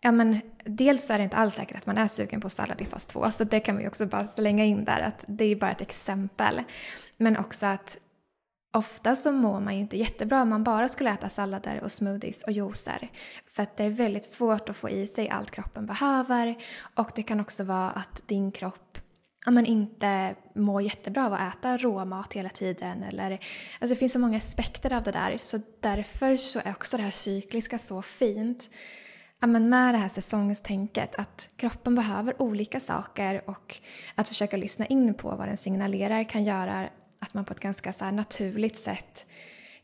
ja, men, dels så är det inte alls säkert att man är sugen på sallad i fas 2, så det kan vi också bara slänga in där att det är bara ett exempel. Men också att ofta så mår man ju inte jättebra om man bara skulle äta sallader och smoothies och juicer. För att det är väldigt svårt att få i sig allt kroppen behöver och det kan också vara att din kropp ja, men inte mår jättebra av att äta råmat hela tiden. Eller, alltså det finns så många aspekter av det där så därför så är också det här cykliska så fint men med det här säsongstänket att kroppen behöver olika saker och att försöka lyssna in på vad den signalerar kan göra att man på ett ganska så naturligt sätt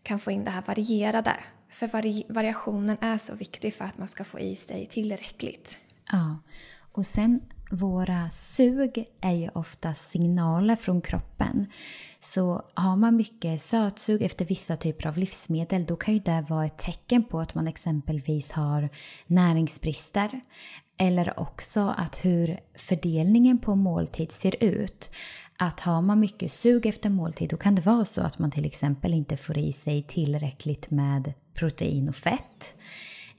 kan få in det här varierade. För vari variationen är så viktig för att man ska få i sig tillräckligt.
Ja, och sen våra sug är ju ofta signaler från kroppen. Så har man mycket sötsug efter vissa typer av livsmedel då kan ju det vara ett tecken på att man exempelvis har näringsbrister. Eller också att hur fördelningen på måltid ser ut. Att har man mycket sug efter måltid då kan det vara så att man till exempel inte får i sig tillräckligt med protein och fett.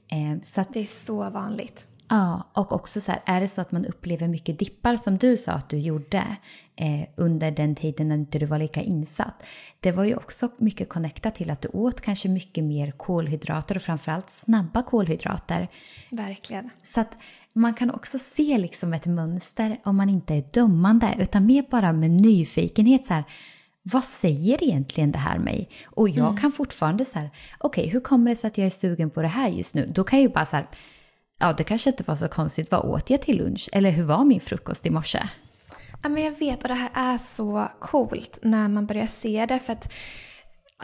Eh, så att, det är så vanligt.
Ja, och också så här, är det så att man upplever mycket dippar som du sa att du gjorde eh, under den tiden när inte du var lika insatt. Det var ju också mycket connectat till att du åt kanske mycket mer kolhydrater och framförallt snabba kolhydrater.
Verkligen.
Så att man kan också se liksom ett mönster om man inte är dömande utan mer bara med nyfikenhet så här, vad säger egentligen det här mig? Och jag mm. kan fortfarande så här, okej okay, hur kommer det sig att jag är sugen på det här just nu? Då kan jag ju bara så här, ja det kanske inte var så konstigt, vad åt jag till lunch? Eller hur var min frukost i morse?
Ja men jag vet och det här är så coolt när man börjar se det för att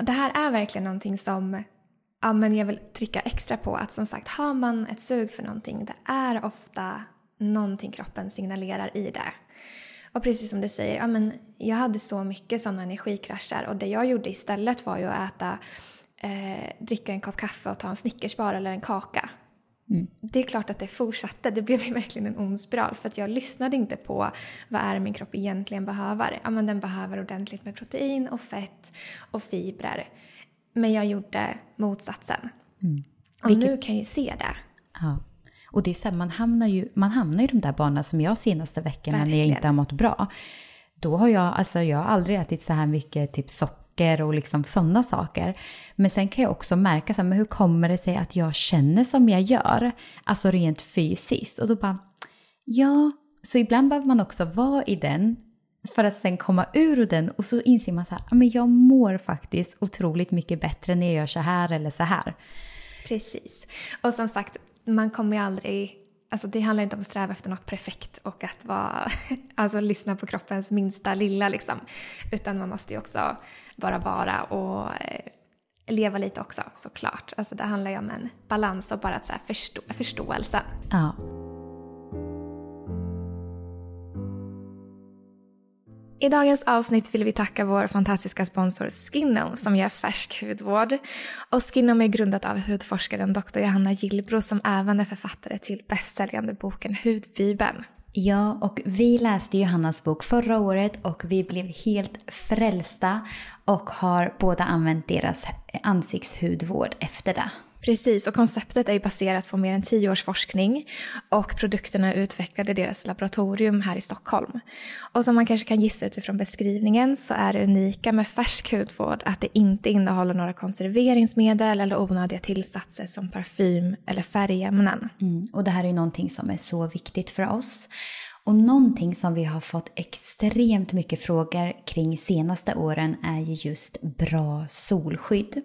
det här är verkligen någonting som ja, men jag vill trycka extra på att som sagt har man ett sug för någonting det är ofta någonting kroppen signalerar i det. Och precis som du säger, ja, men jag hade så mycket sådana energikrascher och det jag gjorde istället var ju att äta eh, dricka en kopp kaffe och ta en Snickersbar eller en kaka. Mm. Det är klart att det fortsatte. Det blev verkligen en ond spiral för att jag lyssnade inte på vad är min kropp egentligen behöver. Ja, men den behöver ordentligt med protein och fett och fibrer. Men jag gjorde motsatsen. Mm. Och Vilket... nu kan jag ju se det.
Ja. Och det är så här, man hamnar ju man hamnar i de där banorna som jag senaste veckorna när jag inte har mått bra. Då har jag, alltså jag har aldrig ätit så här mycket typ socker och liksom sådana saker. Men sen kan jag också märka så här, men hur kommer det sig att jag känner som jag gör? Alltså rent fysiskt. Och då bara, ja, så ibland behöver man också vara i den för att sen komma ur den och så inser man så här, ah, men jag mår faktiskt otroligt mycket bättre när jag gör så här eller så här.
Precis. Och som sagt, man kommer ju aldrig... Alltså det handlar inte om att sträva efter något perfekt och att vara, <laughs> alltså lyssna på kroppens minsta lilla liksom. Utan man måste ju också bara vara och eh, leva lite också såklart. Alltså det handlar ju om en balans och bara att så här förstå, förståelse.
Ja.
I dagens avsnitt vill vi tacka vår fantastiska sponsor Skinom som ger färsk hudvård. Och Skinom är grundat av hudforskaren Dr. Johanna Gillbro som även är författare till bästsäljande boken Hudbibeln.
Ja, och vi läste Johannas bok förra året och vi blev helt frälsta och har båda använt deras ansiktshudvård efter det.
Precis, och konceptet är ju baserat på mer än tio års forskning och produkterna är utvecklade i deras laboratorium här i Stockholm. Och som man kanske kan gissa utifrån beskrivningen så är det unika med färsk hudvård att det inte innehåller några konserveringsmedel eller onödiga tillsatser som parfym eller färgämnen.
Mm, och det här är ju någonting som är så viktigt för oss. Och någonting som vi har fått extremt mycket frågor kring senaste åren är ju just bra solskydd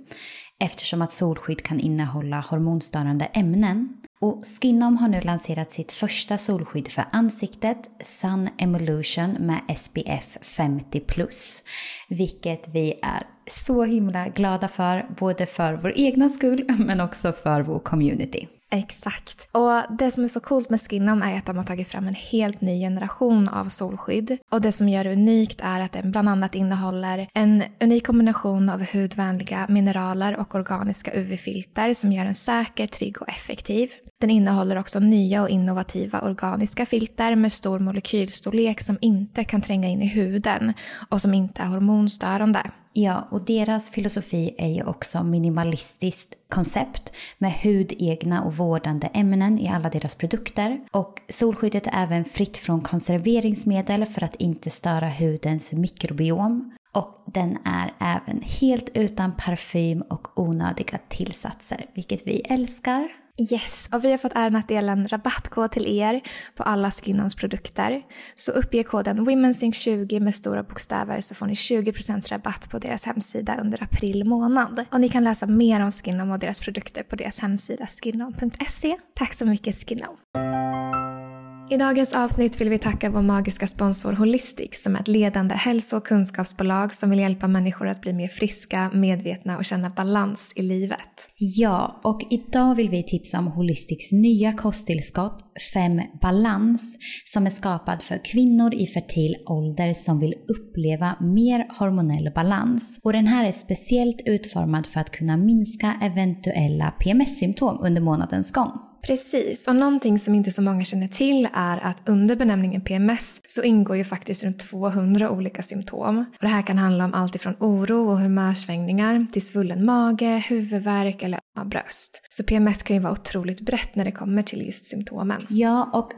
eftersom att solskydd kan innehålla hormonstörande ämnen. Och Skinom har nu lanserat sitt första solskydd för ansiktet, Sun Emulsion med SPF 50+. Vilket vi är så himla glada för, både för vår egna skull men också för vår community.
Exakt. Och det som är så coolt med Skinnom är att de har tagit fram en helt ny generation av solskydd. Och det som gör det unikt är att den bland annat innehåller en unik kombination av hudvänliga mineraler och organiska UV-filter som gör den säker, trygg och effektiv. Den innehåller också nya och innovativa organiska filter med stor molekylstorlek som inte kan tränga in i huden och som inte är hormonstörande.
Ja, och deras filosofi är ju också minimalistiskt koncept med hudegna och vårdande ämnen i alla deras produkter. Och solskyddet är även fritt från konserveringsmedel för att inte störa hudens mikrobiom. Och den är även helt utan parfym och onödiga tillsatser, vilket vi älskar.
Yes, och vi har fått äran att dela en rabattkod till er på alla Skinnons produkter. Så uppge koden WomenSync20 med stora bokstäver så får ni 20% rabatt på deras hemsida under april månad. Och ni kan läsa mer om Skinnon och deras produkter på deras hemsida skinnon.se. Tack så mycket Skinnon! I dagens avsnitt vill vi tacka vår magiska sponsor Holistic som är ett ledande hälso och kunskapsbolag som vill hjälpa människor att bli mer friska, medvetna och känna balans i livet.
Ja, och idag vill vi tipsa om Holistics nya kosttillskott 5 Balans som är skapad för kvinnor i fertil ålder som vill uppleva mer hormonell balans. Och den här är speciellt utformad för att kunna minska eventuella PMS-symptom under månadens gång.
Precis, och någonting som inte så många känner till är att under benämningen PMS så ingår ju faktiskt runt 200 olika symptom. Och det här kan handla om allt ifrån oro och humörsvängningar till svullen mage, huvudvärk eller bröst. Så PMS kan ju vara otroligt brett när det kommer till just symptomen.
Ja, och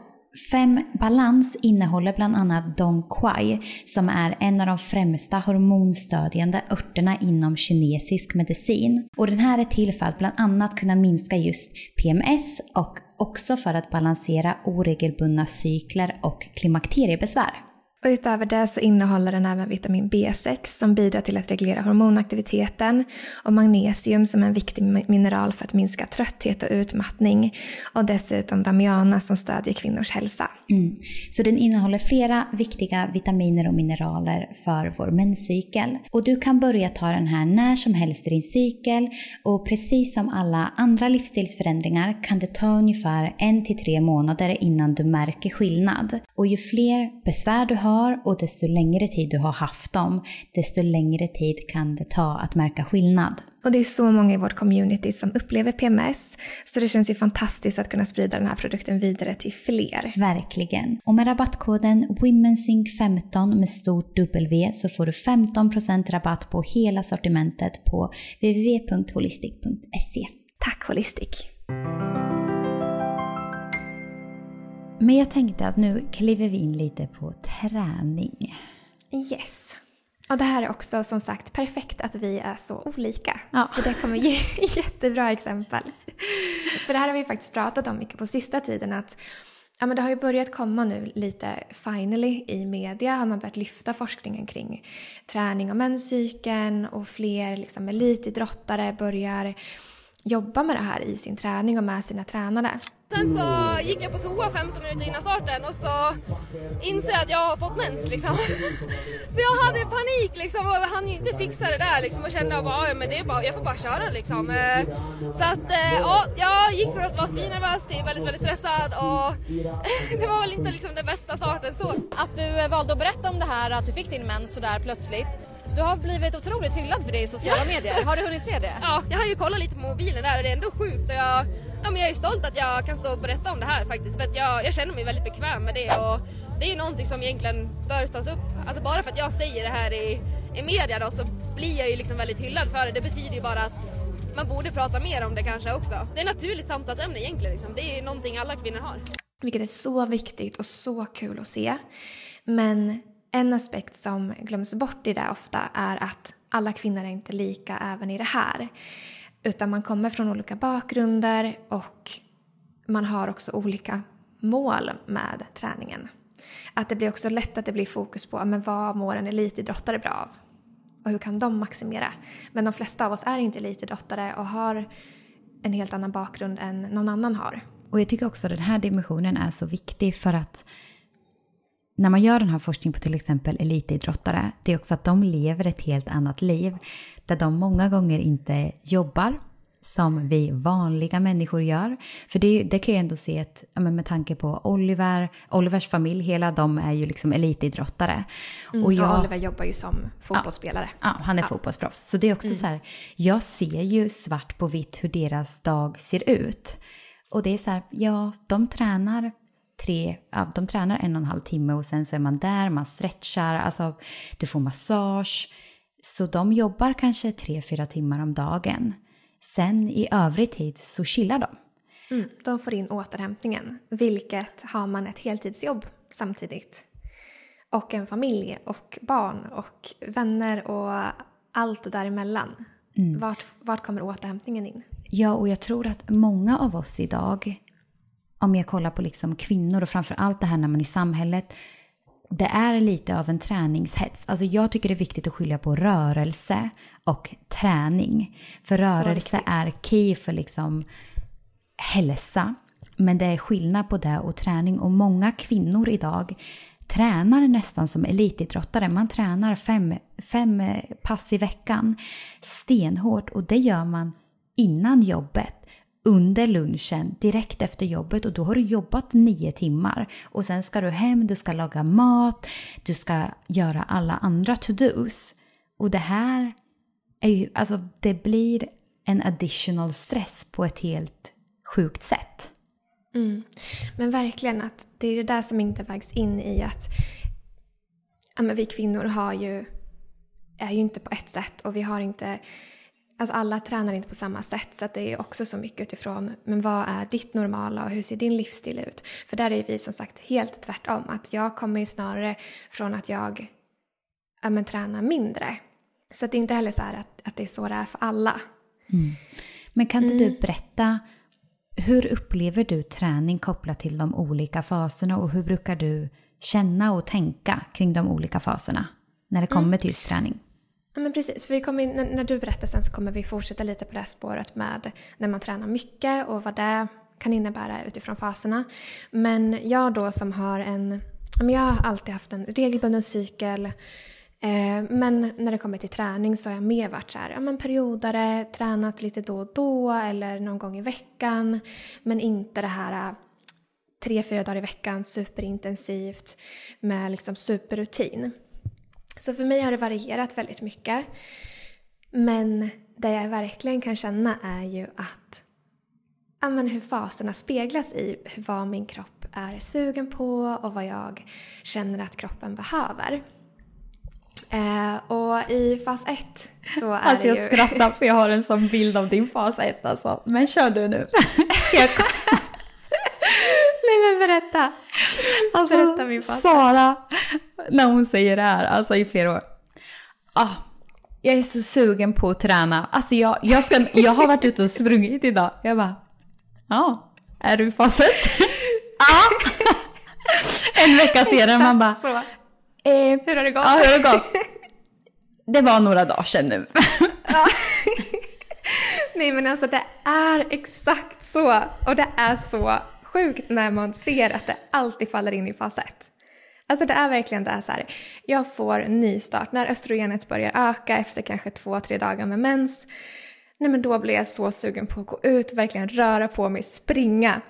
Fem Balans innehåller bland annat Dong Quai som är en av de främsta hormonstödjande örterna inom kinesisk medicin. Och den här är till för att bland annat kunna minska just PMS och också för att balansera oregelbundna cykler och klimakteriebesvär.
Och utöver det så innehåller den även vitamin B6 som bidrar till att reglera hormonaktiviteten och magnesium som är en viktig mineral för att minska trötthet och utmattning och dessutom damiana som stödjer kvinnors hälsa.
Mm. Så den innehåller flera viktiga vitaminer och mineraler för vår menscykel. Och du kan börja ta den här när som helst i din cykel och precis som alla andra livsstilsförändringar kan det ta ungefär en till tre månader innan du märker skillnad. Och ju fler besvär du har har och desto längre tid du har haft dem, desto längre tid kan det ta att märka skillnad.
Och det är så många i vårt community som upplever PMS, så det känns ju fantastiskt att kunna sprida den här produkten vidare till fler.
Verkligen. Och med rabattkoden WomenSync15 med stort W så får du 15% rabatt på hela sortimentet på www.holistic.se.
Tack Holistic!
Men jag tänkte att nu kliver vi in lite på träning.
Yes. Och det här är också som sagt perfekt att vi är så olika.
Ja.
För det kommer ge <laughs> jättebra exempel. För det här har vi faktiskt pratat om mycket på sista tiden att ja, men det har ju börjat komma nu lite finally i media har man börjat lyfta forskningen kring träning och menscykeln och fler liksom, elitidrottare börjar jobba med det här i sin träning och med sina tränare.
Sen så gick jag på toa 15 minuter innan starten och så inser jag att jag har fått mens liksom. <laughs> Så jag hade panik liksom och hann inte fixa det där liksom och kände bara, ja, men det är bara, jag får bara köra liksom. Så att eh, ja, jag gick från att vara svinnervös till väldigt, väldigt stressad och <laughs> det var väl inte liksom den bästa starten så.
Att du valde att berätta om det här, att du fick din mens sådär plötsligt. Du har blivit otroligt hyllad för det i sociala medier. Har du hunnit se det?
Ja, jag har ju kollat lite på mobilen där och det är ändå sjukt och jag, ja, men jag är stolt att jag kan stå och berätta om det här faktiskt för att jag, jag känner mig väldigt bekväm med det och det är ju någonting som egentligen bör tas upp. Alltså bara för att jag säger det här i, i media då så blir jag ju liksom väldigt hyllad för det. Det betyder ju bara att man borde prata mer om det kanske också. Det är ett naturligt samtalsämne egentligen liksom. Det är ju någonting alla kvinnor har.
Vilket är så viktigt och så kul att se. Men en aspekt som glöms bort i det ofta är att alla kvinnor är inte lika även i det här. Utan man kommer från olika bakgrunder och man har också olika mål med träningen. Att det blir också lätt att det blir fokus på men vad mår en elitidrottare bra av? Och hur kan de maximera? Men de flesta av oss är inte elitidrottare och har en helt annan bakgrund än någon annan har.
Och jag tycker också att den här dimensionen är så viktig för att när man gör den här forskningen på till exempel elitidrottare, det är också att de lever ett helt annat liv. Där de många gånger inte jobbar som vi vanliga människor gör. För det, det kan jag ändå se att, med tanke på Oliver, Olivers familj, hela de är ju liksom elitidrottare.
Mm, och, jag, och Oliver jobbar ju som fotbollsspelare.
Ja, ja han är ja. fotbollsproffs. Så det är också mm. så här, jag ser ju svart på vitt hur deras dag ser ut. Och det är så här, ja, de tränar tre, ja, de tränar en och en halv timme och sen så är man där, man stretchar, alltså du får massage. Så de jobbar kanske tre, fyra timmar om dagen. Sen i övrig tid så chillar de.
Mm, de får in återhämtningen, vilket har man ett heltidsjobb samtidigt. Och en familj och barn och vänner och allt däremellan. Mm. Vart, vart kommer återhämtningen in?
Ja, och jag tror att många av oss idag om jag kollar på liksom kvinnor och framför allt det här när man i samhället. Det är lite av en träningshets. Alltså jag tycker det är viktigt att skilja på rörelse och träning. För rörelse är key för liksom hälsa. Men det är skillnad på det och träning. Och många kvinnor idag tränar nästan som elitidrottare. Man tränar fem, fem pass i veckan stenhårt och det gör man innan jobbet under lunchen direkt efter jobbet och då har du jobbat nio timmar och sen ska du hem, du ska laga mat, du ska göra alla andra to-dos. Och det här är ju, alltså det blir en additional stress på ett helt sjukt sätt.
Mm. Men verkligen att det är det där som inte vägs in i att ja, men vi kvinnor har ju, är ju inte på ett sätt och vi har inte Alltså alla tränar inte på samma sätt så det är också så mycket utifrån men vad är ditt normala och hur ser din livsstil ut? För där är vi som sagt helt tvärtom. Att jag kommer ju snarare från att jag ja, men, tränar mindre. Så det är inte heller så att, att det är så det är för alla.
Mm. Men kan inte mm. du berätta hur upplever du träning kopplat till de olika faserna och hur brukar du känna och tänka kring de olika faserna när det kommer mm. till just träning?
Ja, men precis. För vi kommer, när, när du berättar sen så kommer vi fortsätta lite på det här spåret med när man tränar mycket och vad det kan innebära utifrån faserna. Men jag då som har en... Jag har alltid haft en regelbunden cykel. Eh, men när det kommer till träning så har jag mer varit så här, ja, men periodare, tränat lite då och då eller någon gång i veckan. Men inte det här eh, tre, fyra dagar i veckan superintensivt med liksom superrutin. Så för mig har det varierat väldigt mycket. Men det jag verkligen kan känna är ju att ja, men hur faserna speglas i vad min kropp är sugen på och vad jag känner att kroppen behöver. Eh, och i fas 1 så är
alltså
det ju...
jag skrattar för jag har en sån bild av din fas 1 alltså. Men kör du nu. <laughs>
Nej men berätta!
Alltså
Berätta min fas.
Sara, när hon säger det här, alltså i flera år. Ah, jag är så sugen på att träna. Alltså jag, jag, ska, jag har varit ute och sprungit idag. Jag bara, ja, är du i fas 1? Ja! <laughs> En vecka senare man bara,
Så.
eh,
Hur har det gått?
Ja, hur har det gått? Det var några dagar sedan nu. <laughs>
Nej men alltså det är exakt så. Och det är så sjukt när man ser att det alltid faller in i fas 1. Alltså det är verkligen det så här. Jag får nystart när östrogenet börjar öka efter kanske två, tre dagar med mens. Nej men då blir jag så sugen på att gå ut, verkligen röra på mig, springa.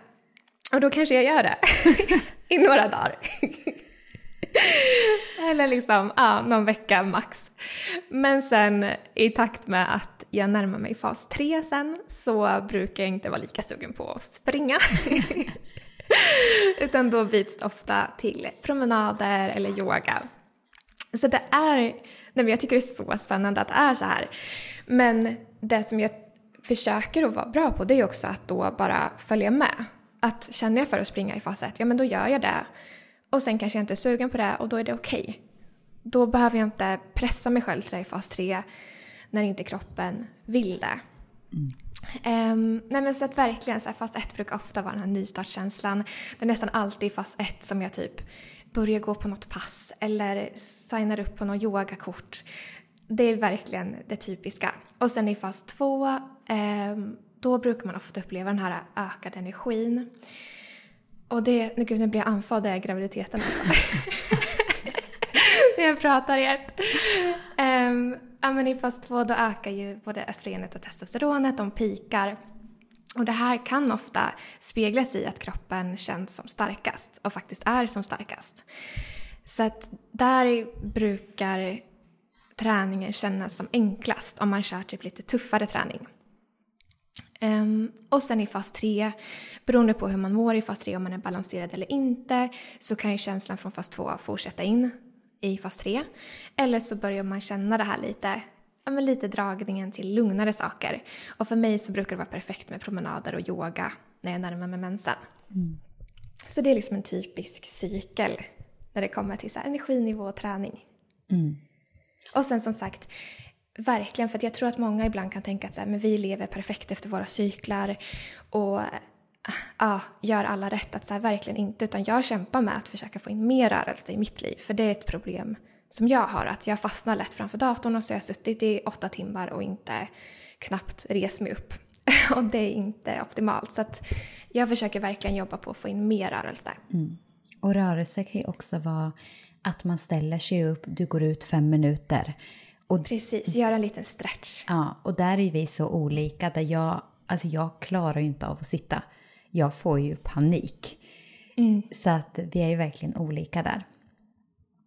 Och då kanske jag gör det. <laughs> I några dagar. <laughs> Eller liksom, ja, någon vecka max. Men sen i takt med att jag närmar mig fas 3 sen så brukar jag inte vara lika sugen på att springa. <laughs> Utan då byts det ofta till promenader eller yoga. Så det är, nej men jag tycker det är så spännande att det är så här. Men det som jag försöker att vara bra på det är också att då bara följa med. Att känner jag för att springa i fas 1, ja men då gör jag det. Och sen kanske jag inte är sugen på det och då är det okej. Okay. Då behöver jag inte pressa mig själv till det i fas 3 när inte kroppen vill det. Mm. Um, nej men så att verkligen, så här, fas 1 brukar ofta vara den här nystartskänslan. Det är nästan alltid i fas 1 som jag typ börjar gå på något pass eller signar upp på något yogakort. Det är verkligen det typiska. Och sen i fas 2, um, ehm, då brukar man ofta uppleva den här ökade energin. Och det, nu gud nu blir jag andfådd i graviditeten alltså. <laughs> Jag pratar i ett. Um, ja men i fas 2 då ökar ju både östrogenet och testosteronet, de pikar. Och det här kan ofta speglas i att kroppen känns som starkast och faktiskt är som starkast. Så att där brukar träningen kännas som enklast om man kör typ lite tuffare träning. Um, och sen i fas 3, beroende på hur man mår i fas 3, om man är balanserad eller inte, så kan ju känslan från fas 2 fortsätta in i fas 3. Eller så börjar man känna det här lite, ja men lite dragningen till lugnare saker. Och för mig så brukar det vara perfekt med promenader och yoga när jag närmar mig mensen. Mm. Så det är liksom en typisk cykel när det kommer till så energinivå och träning. Mm. Och sen som sagt, Verkligen, för jag tror att många ibland kan tänka att så här, men vi lever perfekt efter våra cyklar och eh, ja, gör alla rätt. Att så här, verkligen inte, utan jag kämpar med att försöka få in mer rörelse i mitt liv. För det är ett problem som jag har, att jag fastnar lätt framför datorn och så har jag suttit i åtta timmar och inte knappt res mig upp. <laughs> och det är inte optimalt. Så att jag försöker verkligen jobba på att få in mer rörelse.
Mm. Och rörelse kan ju också vara att man ställer sig upp, du går ut fem minuter
och, Precis, göra en liten stretch.
Ja, och där är vi så olika. Där jag, alltså jag klarar ju inte av att sitta. Jag får ju panik. Mm. Så att vi är ju verkligen olika där.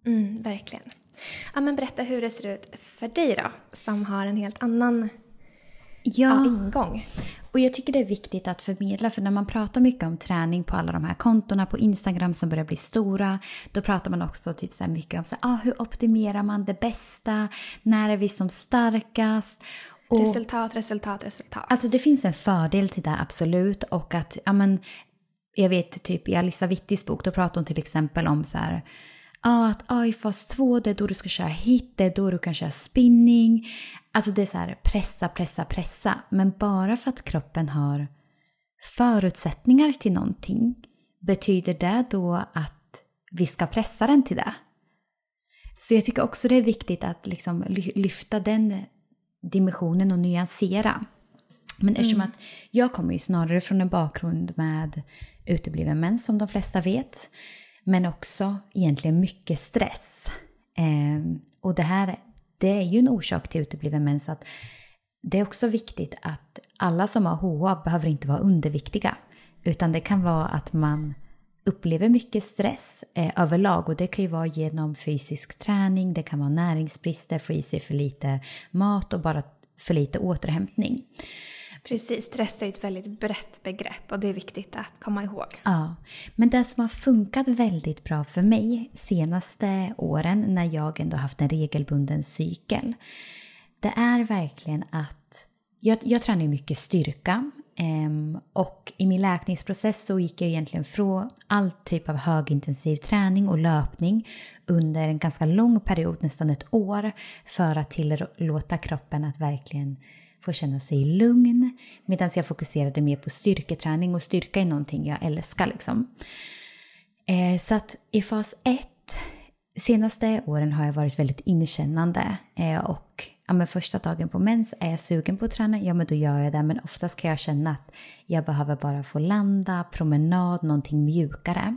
Mm, verkligen. Ja, men berätta hur det ser ut för dig då, som har en helt annan ja. ingång.
Och jag tycker det är viktigt att förmedla, för när man pratar mycket om träning på alla de här kontona på Instagram som börjar bli stora, då pratar man också typ så mycket om så här, ah, hur optimerar man det bästa, när är vi som starkast?
Och, resultat, resultat, resultat.
Alltså det finns en fördel till det absolut och att, ja men, jag vet typ i Alissa Wittis bok, då pratar hon till exempel om så här, ah, att ah, i fas 2 det är då du ska köra hit, det är då du kan köra spinning. Alltså det är så här pressa, pressa, pressa. Men bara för att kroppen har förutsättningar till någonting, betyder det då att vi ska pressa den till det? Så jag tycker också det är viktigt att liksom lyfta den dimensionen och nyansera. Men eftersom mm. att jag kommer ju snarare från en bakgrund med utebliven mens som de flesta vet. Men också egentligen mycket stress. Eh, och det här det är ju en orsak till utebliven mens. Att det är också viktigt att alla som har HA behöver inte vara underviktiga. Utan det kan vara att man upplever mycket stress eh, överlag och det kan ju vara genom fysisk träning, det kan vara näringsbrister, få i sig för lite mat och bara för lite återhämtning.
Precis, stress är ett väldigt brett begrepp och det är viktigt att komma ihåg.
Ja, men det som har funkat väldigt bra för mig senaste åren när jag ändå haft en regelbunden cykel, det är verkligen att jag, jag tränar mycket styrka ehm, och i min läkningsprocess så gick jag egentligen från all typ av högintensiv träning och löpning under en ganska lång period, nästan ett år, för att tillåta kroppen att verkligen få känna sig lugn. Medan jag fokuserade mer på styrketräning och styrka är någonting jag älskar liksom. Eh, så att i fas 1, senaste åren har jag varit väldigt inkännande eh, och ja, men första dagen på mens, är jag sugen på att träna? Ja, men då gör jag det. Men oftast kan jag känna att jag behöver bara få landa, promenad, någonting mjukare.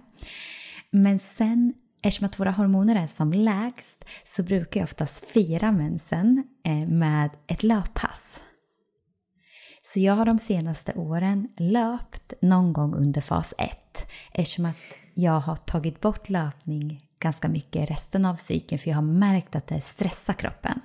Men sen, eftersom att våra hormoner är som lägst, så brukar jag oftast fira mensen eh, med ett löppass. Så jag har de senaste åren löpt någon gång under fas 1 eftersom att jag har tagit bort löpning ganska mycket resten av cykeln för jag har märkt att det stressar kroppen.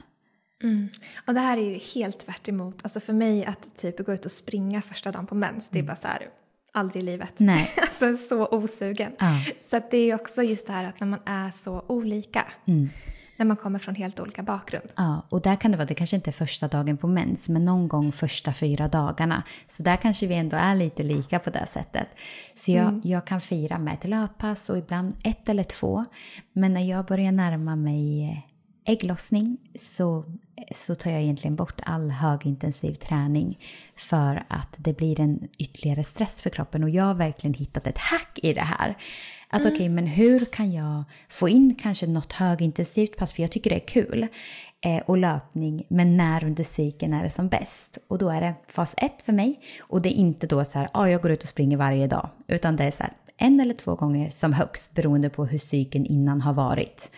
Mm. Och det här är ju helt tvärt emot. Alltså för mig att typ gå ut och springa första dagen på mens, det är mm. bara så här, aldrig i livet.
Nej. <laughs>
alltså så osugen.
Ja.
Så det är också just det här att när man är så olika.
Mm
när man kommer från helt olika bakgrund.
Ja, och där kan det vara, det kanske inte är första dagen på mens, men någon gång första fyra dagarna. Så där kanske vi ändå är lite lika på det sättet. Så jag, mm. jag kan fira med ett löppass och ibland ett eller två. Men när jag börjar närma mig ägglossning så, så tar jag egentligen bort all högintensiv träning för att det blir en ytterligare stress för kroppen och jag har verkligen hittat ett hack i det här. Att mm. okej, okay, men hur kan jag få in kanske något högintensivt pass, för jag tycker det är kul, eh, och löpning, men när under cykeln är det som bäst? Och då är det fas 1 för mig och det är inte då så här, ah, jag går ut och springer varje dag, utan det är så här, en eller två gånger som högst beroende på hur cykeln innan har varit.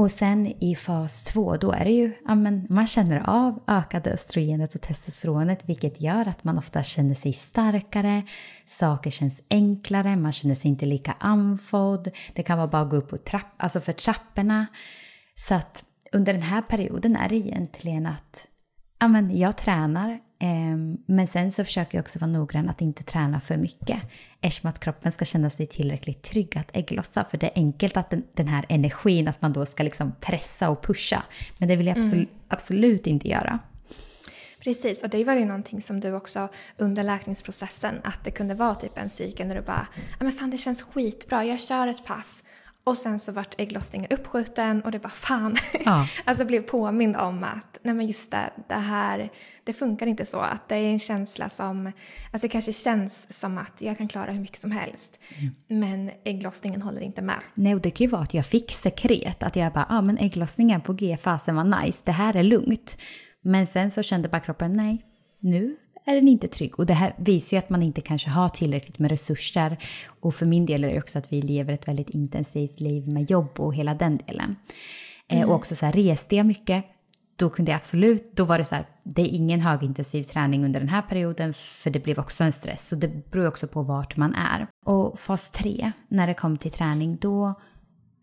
Och sen i fas 2 då är det ju, ja men man känner av ökade östrogenet och testosteronet vilket gör att man ofta känner sig starkare, saker känns enklare, man känner sig inte lika andfådd, det kan vara bara att gå upp på trapp, alltså för trapporna. Så att under den här perioden är det egentligen att ja men jag tränar men sen så försöker jag också vara noggrann att inte träna för mycket eftersom att kroppen ska känna sig tillräckligt trygg att ägglossa. För det är enkelt att den, den här energin, att man då ska liksom pressa och pusha. Men det vill jag absolut, mm. absolut inte göra.
Precis, och det var ju någonting som du också under läkningsprocessen, att det kunde vara typ en cykel när du bara, ja men fan det känns skitbra, jag kör ett pass och sen så vart ägglossningen uppskjuten och det bara fan. Ja. <laughs> alltså blev påmind om att nej men just det, det här, det funkar inte så. Att det är en känsla som, alltså det kanske känns som att jag kan klara hur mycket som helst. Mm. Men ägglossningen håller inte med.
Nej, och det kan ju vara att jag fick sekret. Att jag bara, ja ah, men ägglossningen på G-fasen var nice, det här är lugnt. Men sen så kände bara kroppen, nej, nu är den inte trygg. Och det här visar ju att man inte kanske har tillräckligt med resurser. Och för min del är det också att vi lever ett väldigt intensivt liv med jobb och hela den delen. Eh, mm. och också så här, reste jag mycket, då kunde jag absolut, då var det så här, det är ingen högintensiv träning under den här perioden för det blev också en stress. Så det beror också på vart man är. Och fas 3, när det kom till träning, då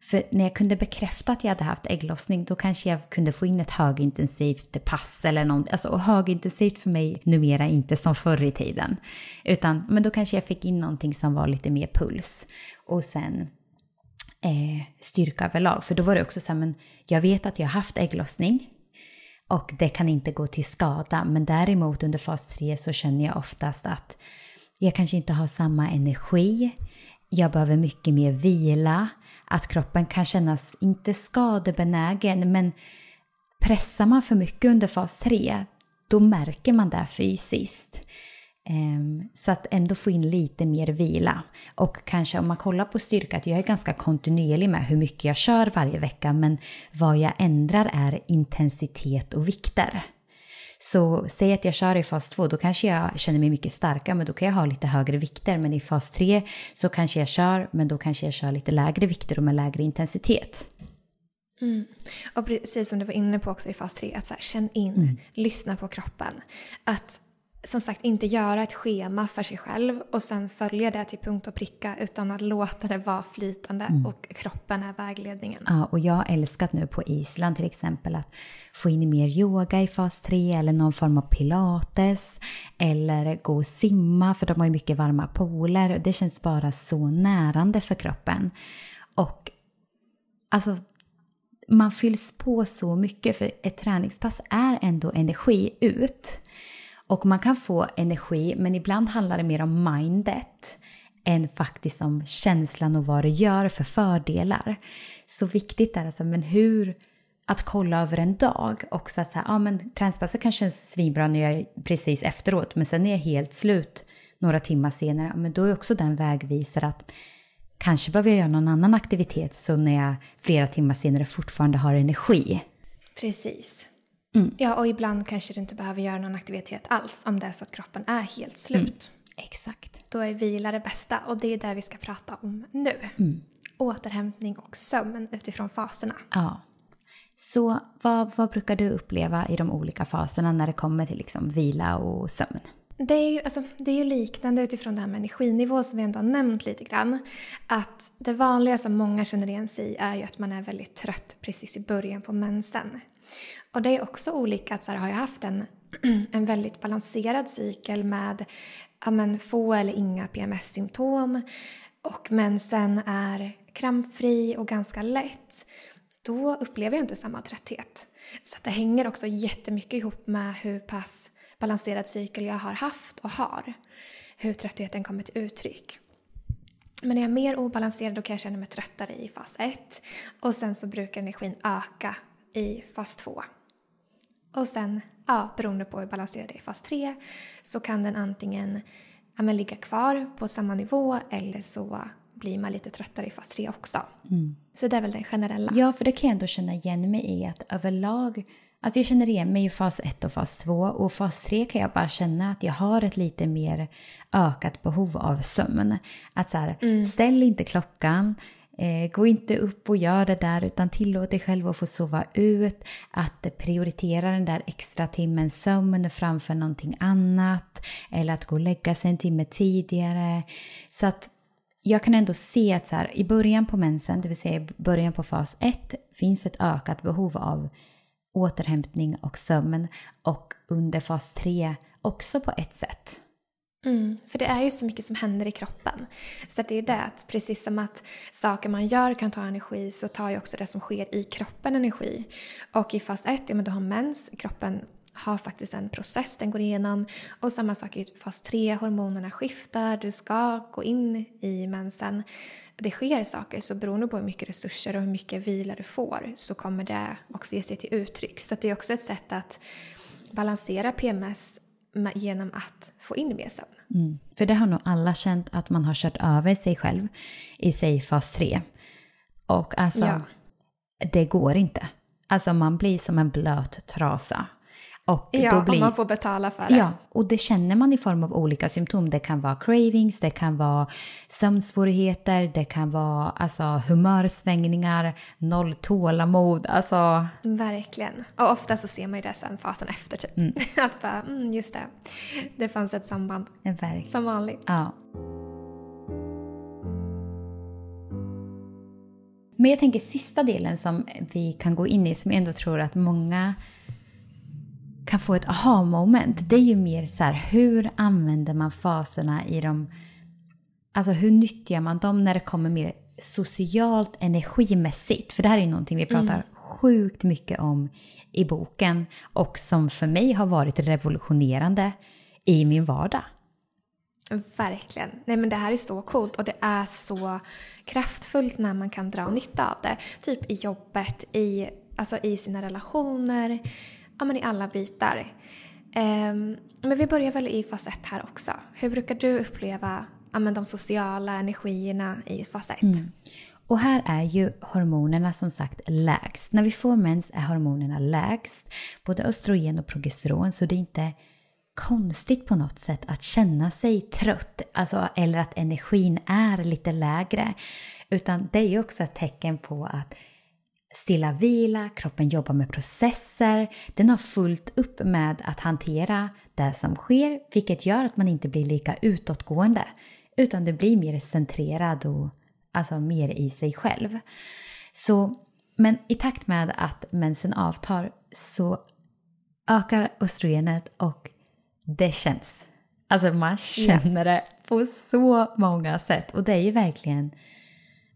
för när jag kunde bekräfta att jag hade haft ägglossning då kanske jag kunde få in ett högintensivt pass eller något. Alltså, och högintensivt för mig numera inte som förr i tiden. Utan men då kanske jag fick in någonting som var lite mer puls. Och sen eh, styrka överlag. För då var det också så här, men jag vet att jag har haft ägglossning. Och det kan inte gå till skada. Men däremot under fas 3 så känner jag oftast att jag kanske inte har samma energi. Jag behöver mycket mer vila att kroppen kan kännas, inte skadebenägen, men pressar man för mycket under fas 3, då märker man det fysiskt. Ehm, så att ändå få in lite mer vila. Och kanske om man kollar på styrka, att jag är ganska kontinuerlig med hur mycket jag kör varje vecka, men vad jag ändrar är intensitet och vikter. Så säg att jag kör i fas 2, då kanske jag känner mig mycket starkare, men då kan jag ha lite högre vikter. Men i fas 3 så kanske jag kör, men då kanske jag kör lite lägre vikter och med lägre intensitet.
Mm. Och precis som du var inne på också i fas 3, att så här, känn in, mm. lyssna på kroppen. Att som sagt inte göra ett schema för sig själv och sen följa det till punkt och pricka utan att låta det vara flytande
Mm.
och kroppen är vägledningen.
Ja, och jag har älskat nu på Island till exempel att få in mer yoga i fas 3 eller någon form av pilates eller gå och simma för de har ju mycket varma pooler. Det känns bara så närande för kroppen. Och alltså man fylls på så mycket för ett träningspass är ändå energi ut. Och man kan få energi men ibland handlar det mer om mindet än faktiskt om känslan och vad det gör för fördelar. Så viktigt är alltså, men hur att kolla över en dag också att så här, ja men träningspasset kan kännas svinbra när jag är precis efteråt men sen är jag helt slut några timmar senare, men då är också den vägvisare att kanske behöver jag göra någon annan aktivitet så när jag flera timmar senare fortfarande har energi.
Precis.
Mm.
Ja, och ibland kanske du inte behöver göra någon aktivitet alls om det är så att kroppen är helt slut.
Exakt.
Då är vila det bästa och det är det vi ska prata om nu.
Mm.
Återhämtning och sömn utifrån faserna.
Ja. Så vad, vad brukar du uppleva i de olika faserna när det kommer till liksom vila och sömn?
Det är, ju, alltså, det är ju liknande utifrån det här med energinivå som vi ändå har nämnt lite grann. Att det vanliga som många känner igen sig i är ju att man är väldigt trött precis i början på mensen. Och det är också olika, att så här, har jag haft en, <clears throat> en väldigt balanserad cykel med ja, men, få eller inga PMS-symptom och mensen är krampfri och ganska lätt då upplever jag inte samma trötthet. Så att det hänger också jättemycket ihop med hur pass balanserad cykel jag har haft och har. Hur tröttheten kommer till uttryck. Men är jag mer obalanserad då kan jag känna mig tröttare i fas 1 och sen så brukar energin öka i fas 2. Och sen, ja, beroende på hur balanserad det är i fas 3 så kan den antingen ja, men ligga kvar på samma nivå eller så blir man lite tröttare i fas 3 också. Så det är väl den generella.
Ja, för det kan jag ändå känna igen mig i att överlag, alltså jag känner igen mig i fas 1 och fas 2 och fas 3 kan jag bara känna att jag har ett lite mer ökat behov av sömn. Att så här, ställ inte klockan, eh, gå inte upp och gör det där utan tillåt dig själv att få sova ut, att prioritera den där extra timmen sömn framför någonting annat eller att gå och lägga sig en timme tidigare. Så att jag kan ändå se att så här, i början på mensen, det vill säga i början på fas 1, finns ett ökat behov av återhämtning och sömn och under fas 3 också på ett sätt.
Mm, för det är ju så mycket som händer i kroppen. Så det är det att precis som att saker man gör kan ta energi så tar ju också det som sker i kroppen energi. Och i fas 1, ja men du har mens, kroppen har faktiskt en process den går igenom. Och samma sak i fas 3, hormonerna skiftar, du ska gå in i mensen. Det sker saker, så beroende på hur mycket resurser och hur mycket vila du får så kommer det också ge sig till uttryck. Så det är också ett sätt att balansera PMS genom att få in mer sömn.
Mm. För det har nog alla känt att man har kört över sig själv i sig fas 3. Och alltså,
Ja.
det går inte. Alltså man blir som en blöt trasa. Och
Ja,
då blir...
och man får betala för det.
Ja, och det känner man i form av olika symptom. Det kan vara cravings, det kan vara sömnsvårigheter, det kan vara alltså, humörsvängningar, noll tålamod. Alltså,
Verkligen. Och ofta så ser man ju det sen fasen efter typ. <laughs> att bara, mm, just det. Det fanns ett samband.
verkligen.
Som vanligt.
Ja. Men jag tänker sista delen som vi kan gå in i som jag ändå tror att många kan få ett aha-moment. Det är ju mer så här, hur använder man faserna i de... Alltså hur nyttjar man dem när det kommer mer socialt energimässigt? För det här är ju någonting vi pratar sjukt mycket om i boken och som för mig har varit revolutionerande i min vardag.
Verkligen. Nej men det här är så coolt och det är så kraftfullt när man kan dra nytta av det. Typ i jobbet, i, alltså i sina relationer, ja men i alla bitar. Um, men vi börjar väl i fas 1 här också. Hur brukar du uppleva ja, men de sociala energierna i fas 1? Mm.
Och här är ju hormonerna som sagt lägst. När vi får mens är hormonerna lägst. Både östrogen och progesteron. Så det är inte konstigt på något sätt att känna sig trött. Alltså, eller att energin är lite lägre. Utan det är ju också ett tecken på att stilla vila, kroppen jobbar med processer. Den har fullt upp med att hantera det som sker, vilket gör att man inte blir lika utåtgående. Utan det blir mer centrerad och alltså mer i sig själv. Så, men i takt med att mensen avtar så ökar östrogenet och det känns. Alltså man känner det på så många sätt och det är ju verkligen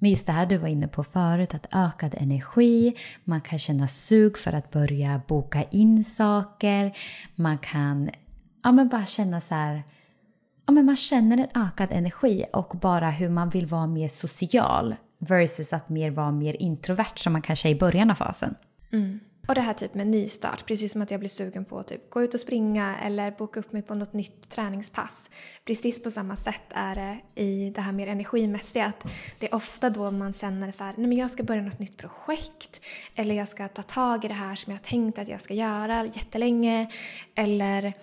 men just det här du var inne på förut, att ökad energi, man kan känna sug för att börja boka in saker, man kan ja, men bara känna så här, ja, men man känner en ökad energi och bara hur man vill vara mer social versus att mer vara mer introvert som man kanske är i början av fasen.
Mm. Och det här typ med nystart, precis som att jag blir sugen på att typ gå ut och springa eller boka upp mig på något nytt träningspass. Precis på samma sätt är det i det här mer energimässiga. Att det är ofta då man känner så här, nej men jag ska börja något nytt projekt. Eller jag ska ta tag i det här som jag har tänkt att jag ska göra jättelänge. Eller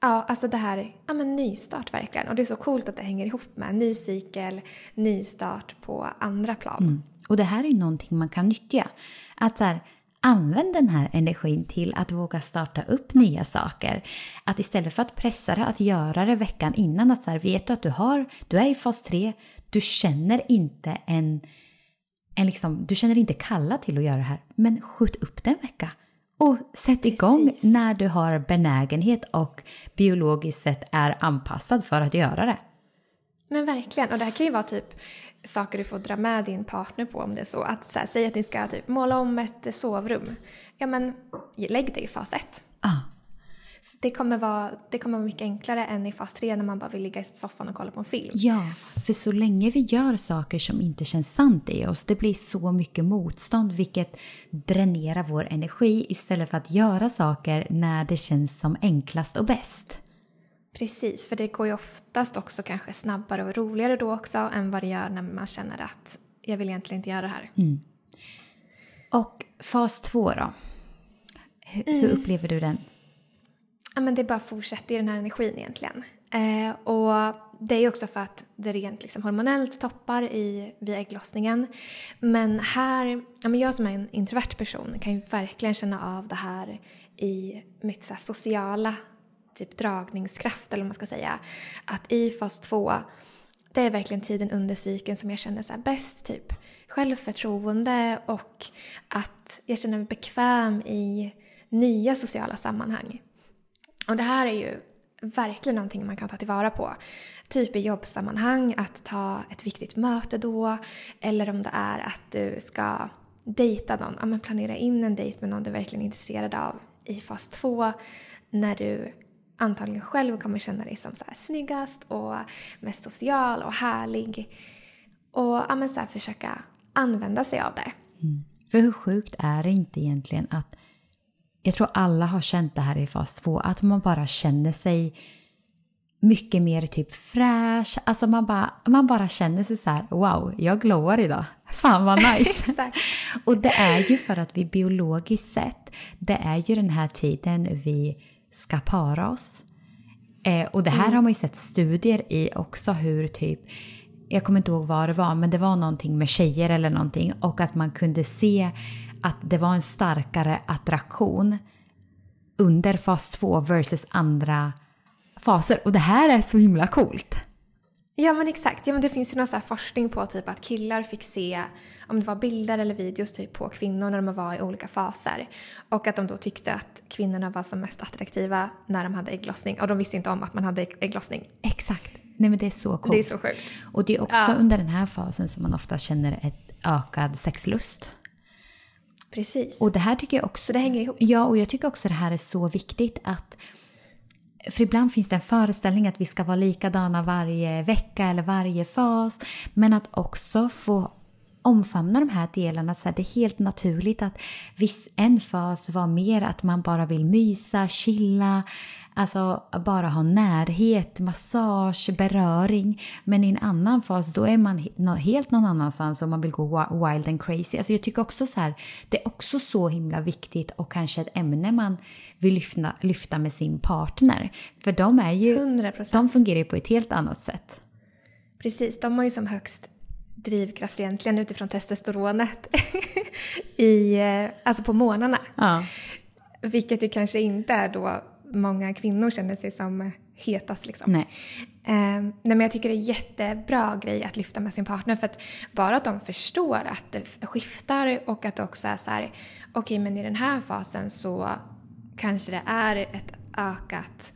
Ja, alltså det här, ja men nystart verkligen. Och det är så coolt att det hänger ihop med ny cykel, nystart på andra plan. Mm.
Och det här är ju någonting man kan nyttja. Att så här, Använd den här energin till att våga starta upp nya saker. Att istället för att pressa dig att göra det veckan innan, att så här, vet du att du, har, du är i fas 3, du känner inte en, en liksom, du känner inte kalla till att göra det här, men skjut upp det en vecka. Och sätt Precis. igång när du har benägenhet och biologiskt sett är anpassad för att göra det.
Men verkligen, och det här kan ju vara typ saker du får dra med din partner på om det är så. Att så här, säg att ni ska typ måla om ett sovrum. Ja men lägg det i fas 1.
Ah.
Det kommer, vara, det kommer vara mycket enklare än i fas 3 när man bara vill ligga i soffan och kolla på en film.
Ja, för så länge vi gör saker som inte känns sant i oss, det blir så mycket motstånd vilket dränerar vår energi istället för att göra saker när det känns som enklast och bäst.
Precis, för det går ju oftast också kanske snabbare och roligare då också än vad det gör när man känner att jag vill egentligen inte göra det här.
Mm. Och fas två då? H mm. Hur upplever du den?
Ja, men det bara fortsätter i den här energin egentligen. Eh, och det är också för att det rent liksom hormonellt toppar i, vid ägglossningen. Men här, ja, men jag som är en introvert person kan ju verkligen känna av det här i mitt så sociala typ dragningskraft eller vad man ska säga. Att i fas 2, det är verkligen tiden under cykeln som jag känner så bäst typ självförtroende och att jag känner mig bekväm i nya sociala sammanhang. Och det här är ju verkligen någonting man kan ta tillvara på. Typ i jobbsammanhang, att ta ett viktigt möte då. Eller om det är att du ska dejta någon, ja, men planera in en dejt med någon du verkligen är intresserad av i fas 2. När du antagligen själv kommer känna dig som så här snyggast och mest social och härlig. Och ja, men så här, försöka använda sig av det.
Mm. För hur sjukt är det inte egentligen att jag tror alla har känt det här i fas 2, att man bara känner sig mycket mer typ fräsch. Alltså man bara, man bara känner sig så här, wow, jag glowar idag. Fan vad <laughs> nice! och det är ju för att vi biologiskt sett, det är ju den här tiden vi ska para oss. Eh, och det här mm. har man ju sett studier i också hur typ jag kommer inte ihåg vad det var, men det var någonting med tjejer eller någonting och att man kunde se att det var en starkare attraktion under fas 2 versus andra faser. Och det här är så himla coolt.
Ja men exakt. Ja, men det finns ju någon så forskning på typ att killar fick se om det var bilder eller videos typ på kvinnor när de var i olika faser. Och att de då tyckte att kvinnorna var som mest attraktiva när de hade ägglossning. Och de visste inte om att man hade ägglossning.
Exakt. Nej men det är så coolt.
Det är så sjukt.
Och det är också ja. under den här fasen som man ofta känner ett ökad sexlust.
Precis.
Och det här tycker jag också...
Så det hänger ihop.
Ja, och jag tycker också det här är så viktigt att för ibland finns det en föreställning att vi ska vara likadana varje vecka eller varje fas. Men att också få omfamna de här delarna. Så det är helt naturligt att viss, en fas var mer att man bara vill mysa, chilla, Alltså bara ha närhet, massage, beröring. Men i en annan fas då är man helt någon annanstans och man vill gå wild and crazy. Alltså jag tycker också så här, det är också så himla viktigt och kanske ett ämne man vill lyfta, lyfta med sin partner. För de är ju, 100%. de fungerar ju på ett helt annat sätt.
Precis, de har ju som högst drivkraft egentligen utifrån testosteronet <laughs> i, eh, alltså på månaderna.
Ja.
Vilket ju kanske inte är då många kvinnor känner sig som hetast liksom.
Nej.
Eh, nej men jag tycker det är jättebra grej att lyfta med sin partner för att bara att de förstår att det skiftar och att det också är så här, okej okay, men i den här fasen så kanske det är ett ökat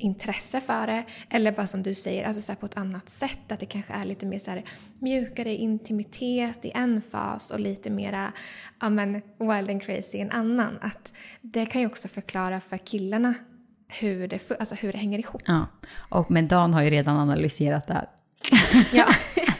intresse för det. Eller bara som du säger, alltså så på ett annat sätt. Att det kanske är lite mer så här, mjukare intimitet i en fas och lite mera ja, men, wild and crazy i en annan. Att det kan ju också förklara för killarna hur det, alltså hur det hänger ihop.
Ja, och men Dan har ju redan analyserat det här.
Ja. <laughs>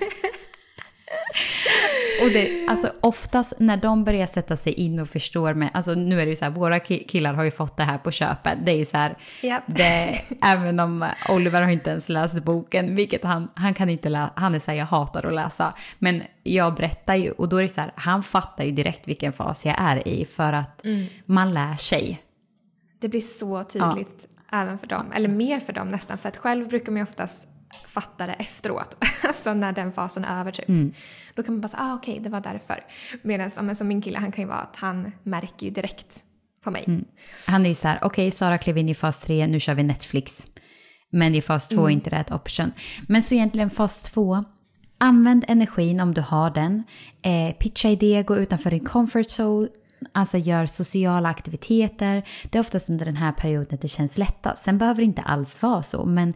Och det, alltså oftast när de börjar sätta sig in och förstår med, alltså nu är det ju så här, våra killar har ju fått det här på köpet. Det är så här,
Yep.
det, även om Oliver har inte ens läst boken, vilket han, han kan inte läsa, han är så här, jag hatar att läsa. Men jag berättar ju, och då är det så här, han fattar ju direkt vilken fas jag är i för att man lär sig.
Det blir så tydligt även för dem, eller mer för dem nästan. För att själv brukar man ju oftast fatta det efteråt. <laughs> alltså när den fasen är över typ. Då kan man bara säga, ah okej, det var därför. Medan som min kille, han kan ju vara att han märker ju direkt på mig.
Han är ju så här, okej Sara klev in i fas 3, nu kör vi Netflix. Men i fas 2 är inte rätt option. Men så egentligen fas 2, använd energin om du har den. Eh, pitcha idéer, gå utanför din comfort zone. Alltså gör sociala aktiviteter. Det är oftast under den här perioden det känns lättast. Sen behöver det inte alls vara så, men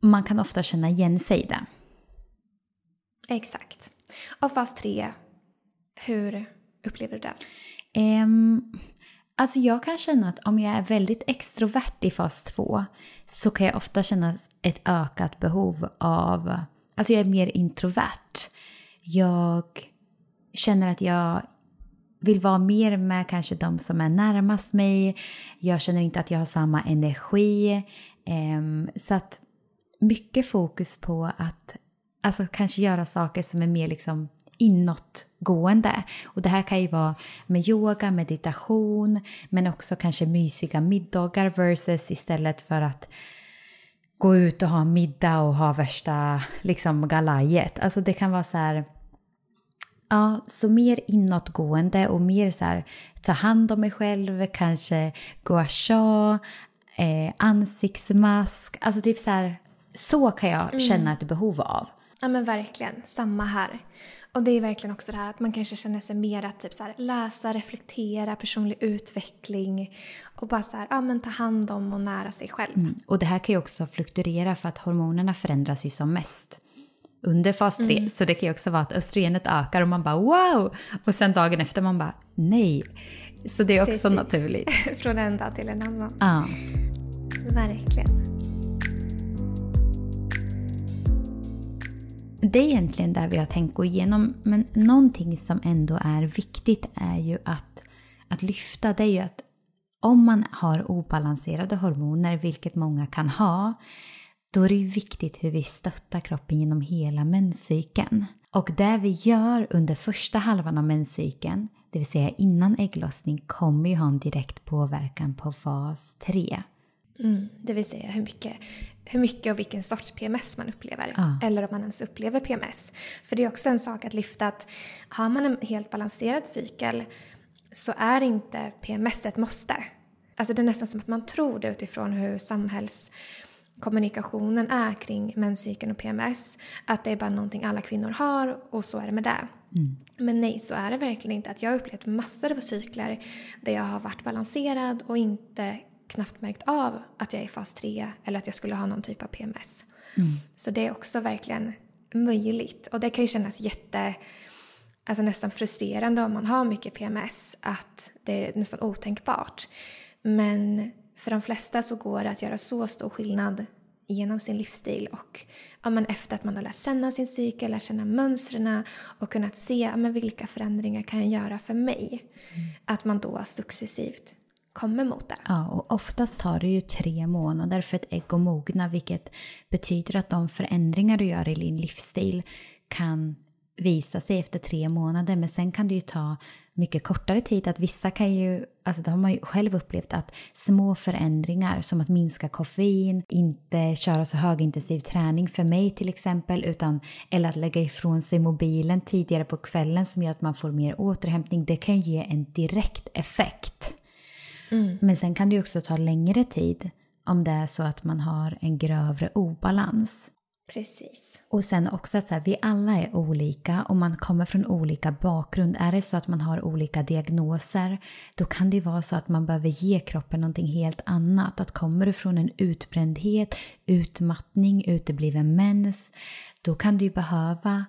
man kan ofta känna igen sig i det.
Exakt. Och fas 3, hur upplever du det?
Um, alltså jag kan känna att om jag är väldigt extrovert i fas 2 så kan jag ofta känna ett ökat behov av, alltså jag är mer introvert. Jag känner att jag vill vara mer med kanske de som är närmast mig. Jag känner inte att jag har samma energi. Um, så att mycket fokus på att alltså, kanske göra saker som är mer liksom inåtgående. Och det här kan ju vara med yoga, meditation, men också kanske mysiga middagar versus istället för att gå ut och ha middag och ha värsta liksom galajet. Alltså det kan vara så här, ja, så mer inåtgående och mer så här ta hand om mig själv, kanske gua sha, eh, ansiktsmask, alltså typ så här, så kan jag känna ett behov av.
Ja men verkligen, samma här. Och det är verkligen också det här att man kanske känner sig mer att typ så här, läsa, reflektera, personlig utveckling och bara så här, ja men ta hand om och nära sig själv.
Mm. Och det här kan ju också fluktuera för att hormonerna förändras ju som mest under fas 3. Så det kan ju också vara att östrogenet ökar och man bara wow! Och sen dagen efter man bara nej. Så det är också
Precis.
naturligt. <laughs>
Från en dag till en annan.
Ja.
Verkligen.
Det är egentligen där vi har tänkt gå igenom. Men någonting som ändå är viktigt är ju att, att lyfta. Det är ju att om man har obalanserade hormoner, vilket många kan ha, då är det ju viktigt hur vi stöttar kroppen genom hela menscykeln. Och det vi gör under första halvan av menscykeln, det vill säga innan ägglossning, kommer ju ha en direkt påverkan på fas 3.
Mm, det vill säga hur mycket, hur mycket och vilken sorts PMS man upplever.
Ja.
Eller om man ens upplever PMS. För det är också en sak att lyfta att har man en helt balanserad cykel så är inte PMS ett måste. Alltså det är nästan som att man tror det utifrån hur samhällskommunikationen är kring menscykeln och PMS. Att det är bara någonting alla kvinnor har och så är det med det. Men nej, så är det verkligen inte. Att jag har upplevt massor av cykler där jag har varit balanserad och inte knappt märkt av att jag är i fas 3 eller att jag skulle ha någon typ av PMS. Så det är också verkligen möjligt. Och det kan ju kännas jätte, alltså nästan frustrerande om man har mycket PMS, att det är nästan otänkbart. Men för de flesta så går det att göra så stor skillnad genom sin livsstil och ja, men efter att man har lärt känna sin cykel, lärt känna mönstren och kunnat se ja, men vilka förändringar kan jag göra för mig. Att man då successivt kommer mot det.
Ja, och oftast tar det ju tre månader för ett ägg att mogna, vilket betyder att de förändringar du gör i din livsstil kan visa sig efter tre månader men sen kan det ju ta mycket kortare tid. Att vissa kan ju, alltså det har man ju själv upplevt att små förändringar som att minska koffein, inte köra så högintensiv träning för mig till exempel, utan eller att lägga ifrån sig mobilen tidigare på kvällen som gör att man får mer återhämtning, det kan ju ge en direkt effekt. Mm. Men sen kan det också ta längre tid om det är så att man har en grövre obalans.
Precis.
Och sen också att så här, vi alla är olika och man kommer från olika bakgrund. Är det så att man har olika diagnoser då kan det ju vara så att man behöver ge kroppen någonting helt annat. Att kommer du från en utbrändhet, utmattning, utebliven mens då kan du ju behöva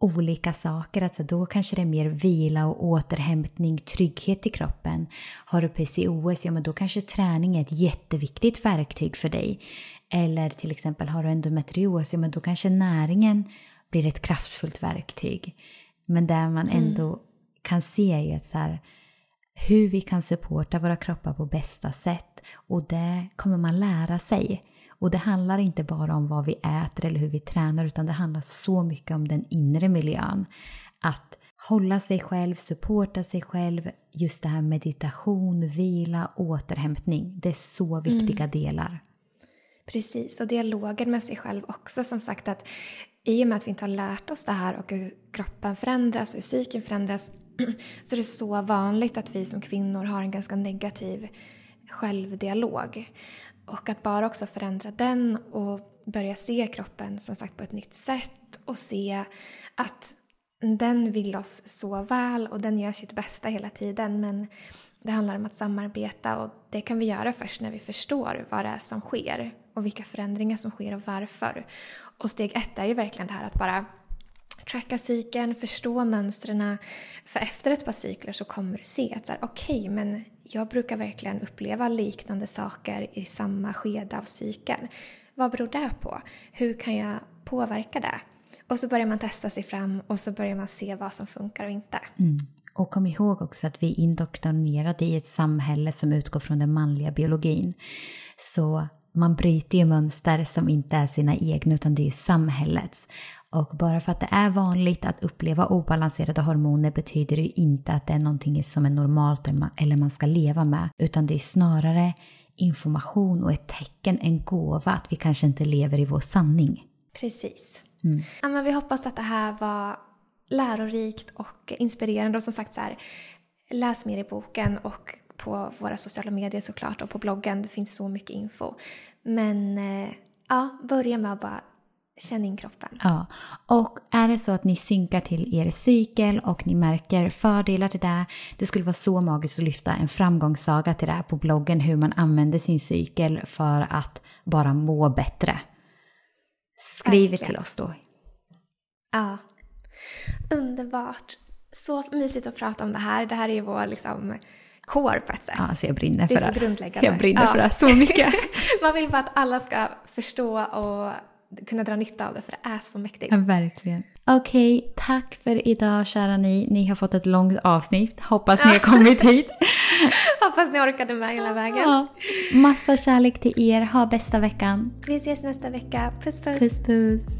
olika saker. Alltså då kanske det är mer vila och återhämtning, trygghet i kroppen. Har du PCOS, ja men då kanske träning är ett jätteviktigt verktyg för dig. Eller till exempel har du endometrios, ja men då kanske näringen blir ett kraftfullt verktyg. Men där man mm. ändå mm. kan se är att så här, hur vi kan supporta våra kroppar på bästa sätt. Och det kommer man lära sig. Och det handlar inte bara om vad vi äter eller hur vi tränar utan det handlar så mycket om den inre miljön. Att hålla sig själv, supporta sig själv, just det här meditation, vila, återhämtning. Det är så viktiga mm. delar.
Precis, och dialogen med sig själv också. Som sagt att i och med att vi inte har lärt oss det här och hur kroppen förändras och hur psyken förändras <clears throat> så är det så vanligt att vi som kvinnor har en ganska negativ självdialog. Och att bara också förändra den och börja se kroppen som sagt på ett nytt sätt och se att den vill oss så väl och den gör sitt bästa hela tiden men det handlar om att samarbeta och det kan vi göra först när vi förstår vad det är som sker och vilka förändringar som sker och varför. Och steg ett är ju verkligen det här att bara tracka cykeln, förstå mönstren. För efter ett par cykler så kommer du se att okej, okay, men jag brukar verkligen uppleva liknande saker i samma skede av cykeln. Vad beror det på? Hur kan jag påverka det? Och så börjar man testa sig fram och så börjar man se vad som funkar och inte.
Mm. Och kom ihåg också att vi är indoktrinerade i ett samhälle som utgår från den manliga biologin. Så man bryter ju mönster som inte är sina egna utan det är ju samhällets. Och bara för att det är vanligt att uppleva obalanserade hormoner betyder det ju inte att det är någonting som är normalt eller man ska leva med. Utan det är snarare information och ett tecken, en gåva att vi kanske inte lever i vår sanning.
Precis. Mm. Ja, men vi hoppas att det här var lärorikt och inspirerande. Och som sagt så här, läs mer i boken och på våra sociala medier såklart och på bloggen. Det finns så mycket info. Men eh, ja, börja med att bara känna in kroppen.
Ja, och är det så att ni synkar till er cykel och ni märker fördelar till det, det skulle vara så magiskt att lyfta en framgångssaga till det på bloggen hur man använder sin cykel för att bara må bättre. Skriv till oss då.
Ja, underbart. Så mysigt att prata om det här. Det här är ju vår liksom core på ett sätt.
Ja, alltså jag brinner för det.
Det är så grundläggande.
Jag brinner ja. för det så mycket. <laughs>
Man vill bara att alla ska förstå och kunna dra nytta av det för det är så mäktigt.
Ja, verkligen. Okej, okay, tack för idag kära ni. Ni har fått ett långt avsnitt. Hoppas ni har <laughs> kommit hit.
Hoppas ni orkade med hela vägen. Ja.
Massa kärlek till er. Ha bästa veckan.
Vi ses nästa vecka. Puss puss.
Puss puss.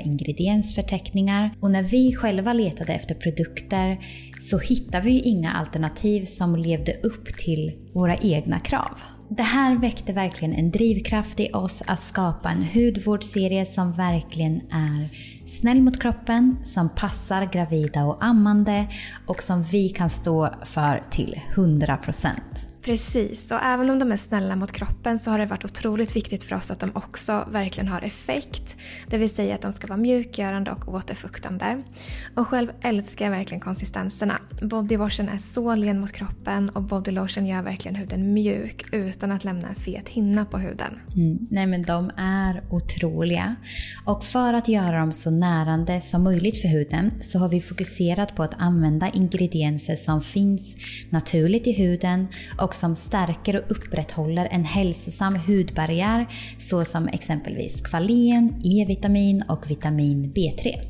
ingrediensförteckningar och när vi själva letade efter produkter så hittade vi inga alternativ som levde upp till våra egna krav. Det här väckte verkligen en drivkraft i oss att skapa en hudvårdsserie som verkligen är snäll mot kroppen, som passar gravida och ammande och som vi kan stå för till 100%.
Precis, och även om de är snälla mot kroppen så har det varit otroligt viktigt för oss att de också verkligen har effekt. Det vill säga att de ska vara mjukgörande och återfuktande. Och själv älskar jag verkligen konsistenserna. Bodywashen är så len mot kroppen och bodylotion gör verkligen huden mjuk utan att lämna en fet hinna på huden.
Mm. Nej men de är otroliga. Och för att göra dem så närande som möjligt för huden så har vi fokuserat på att använda ingredienser som finns naturligt i huden och som stärker och upprätthåller en hälsosam hudbarriär såsom exempelvis kvalen, E-vitamin och vitamin B3.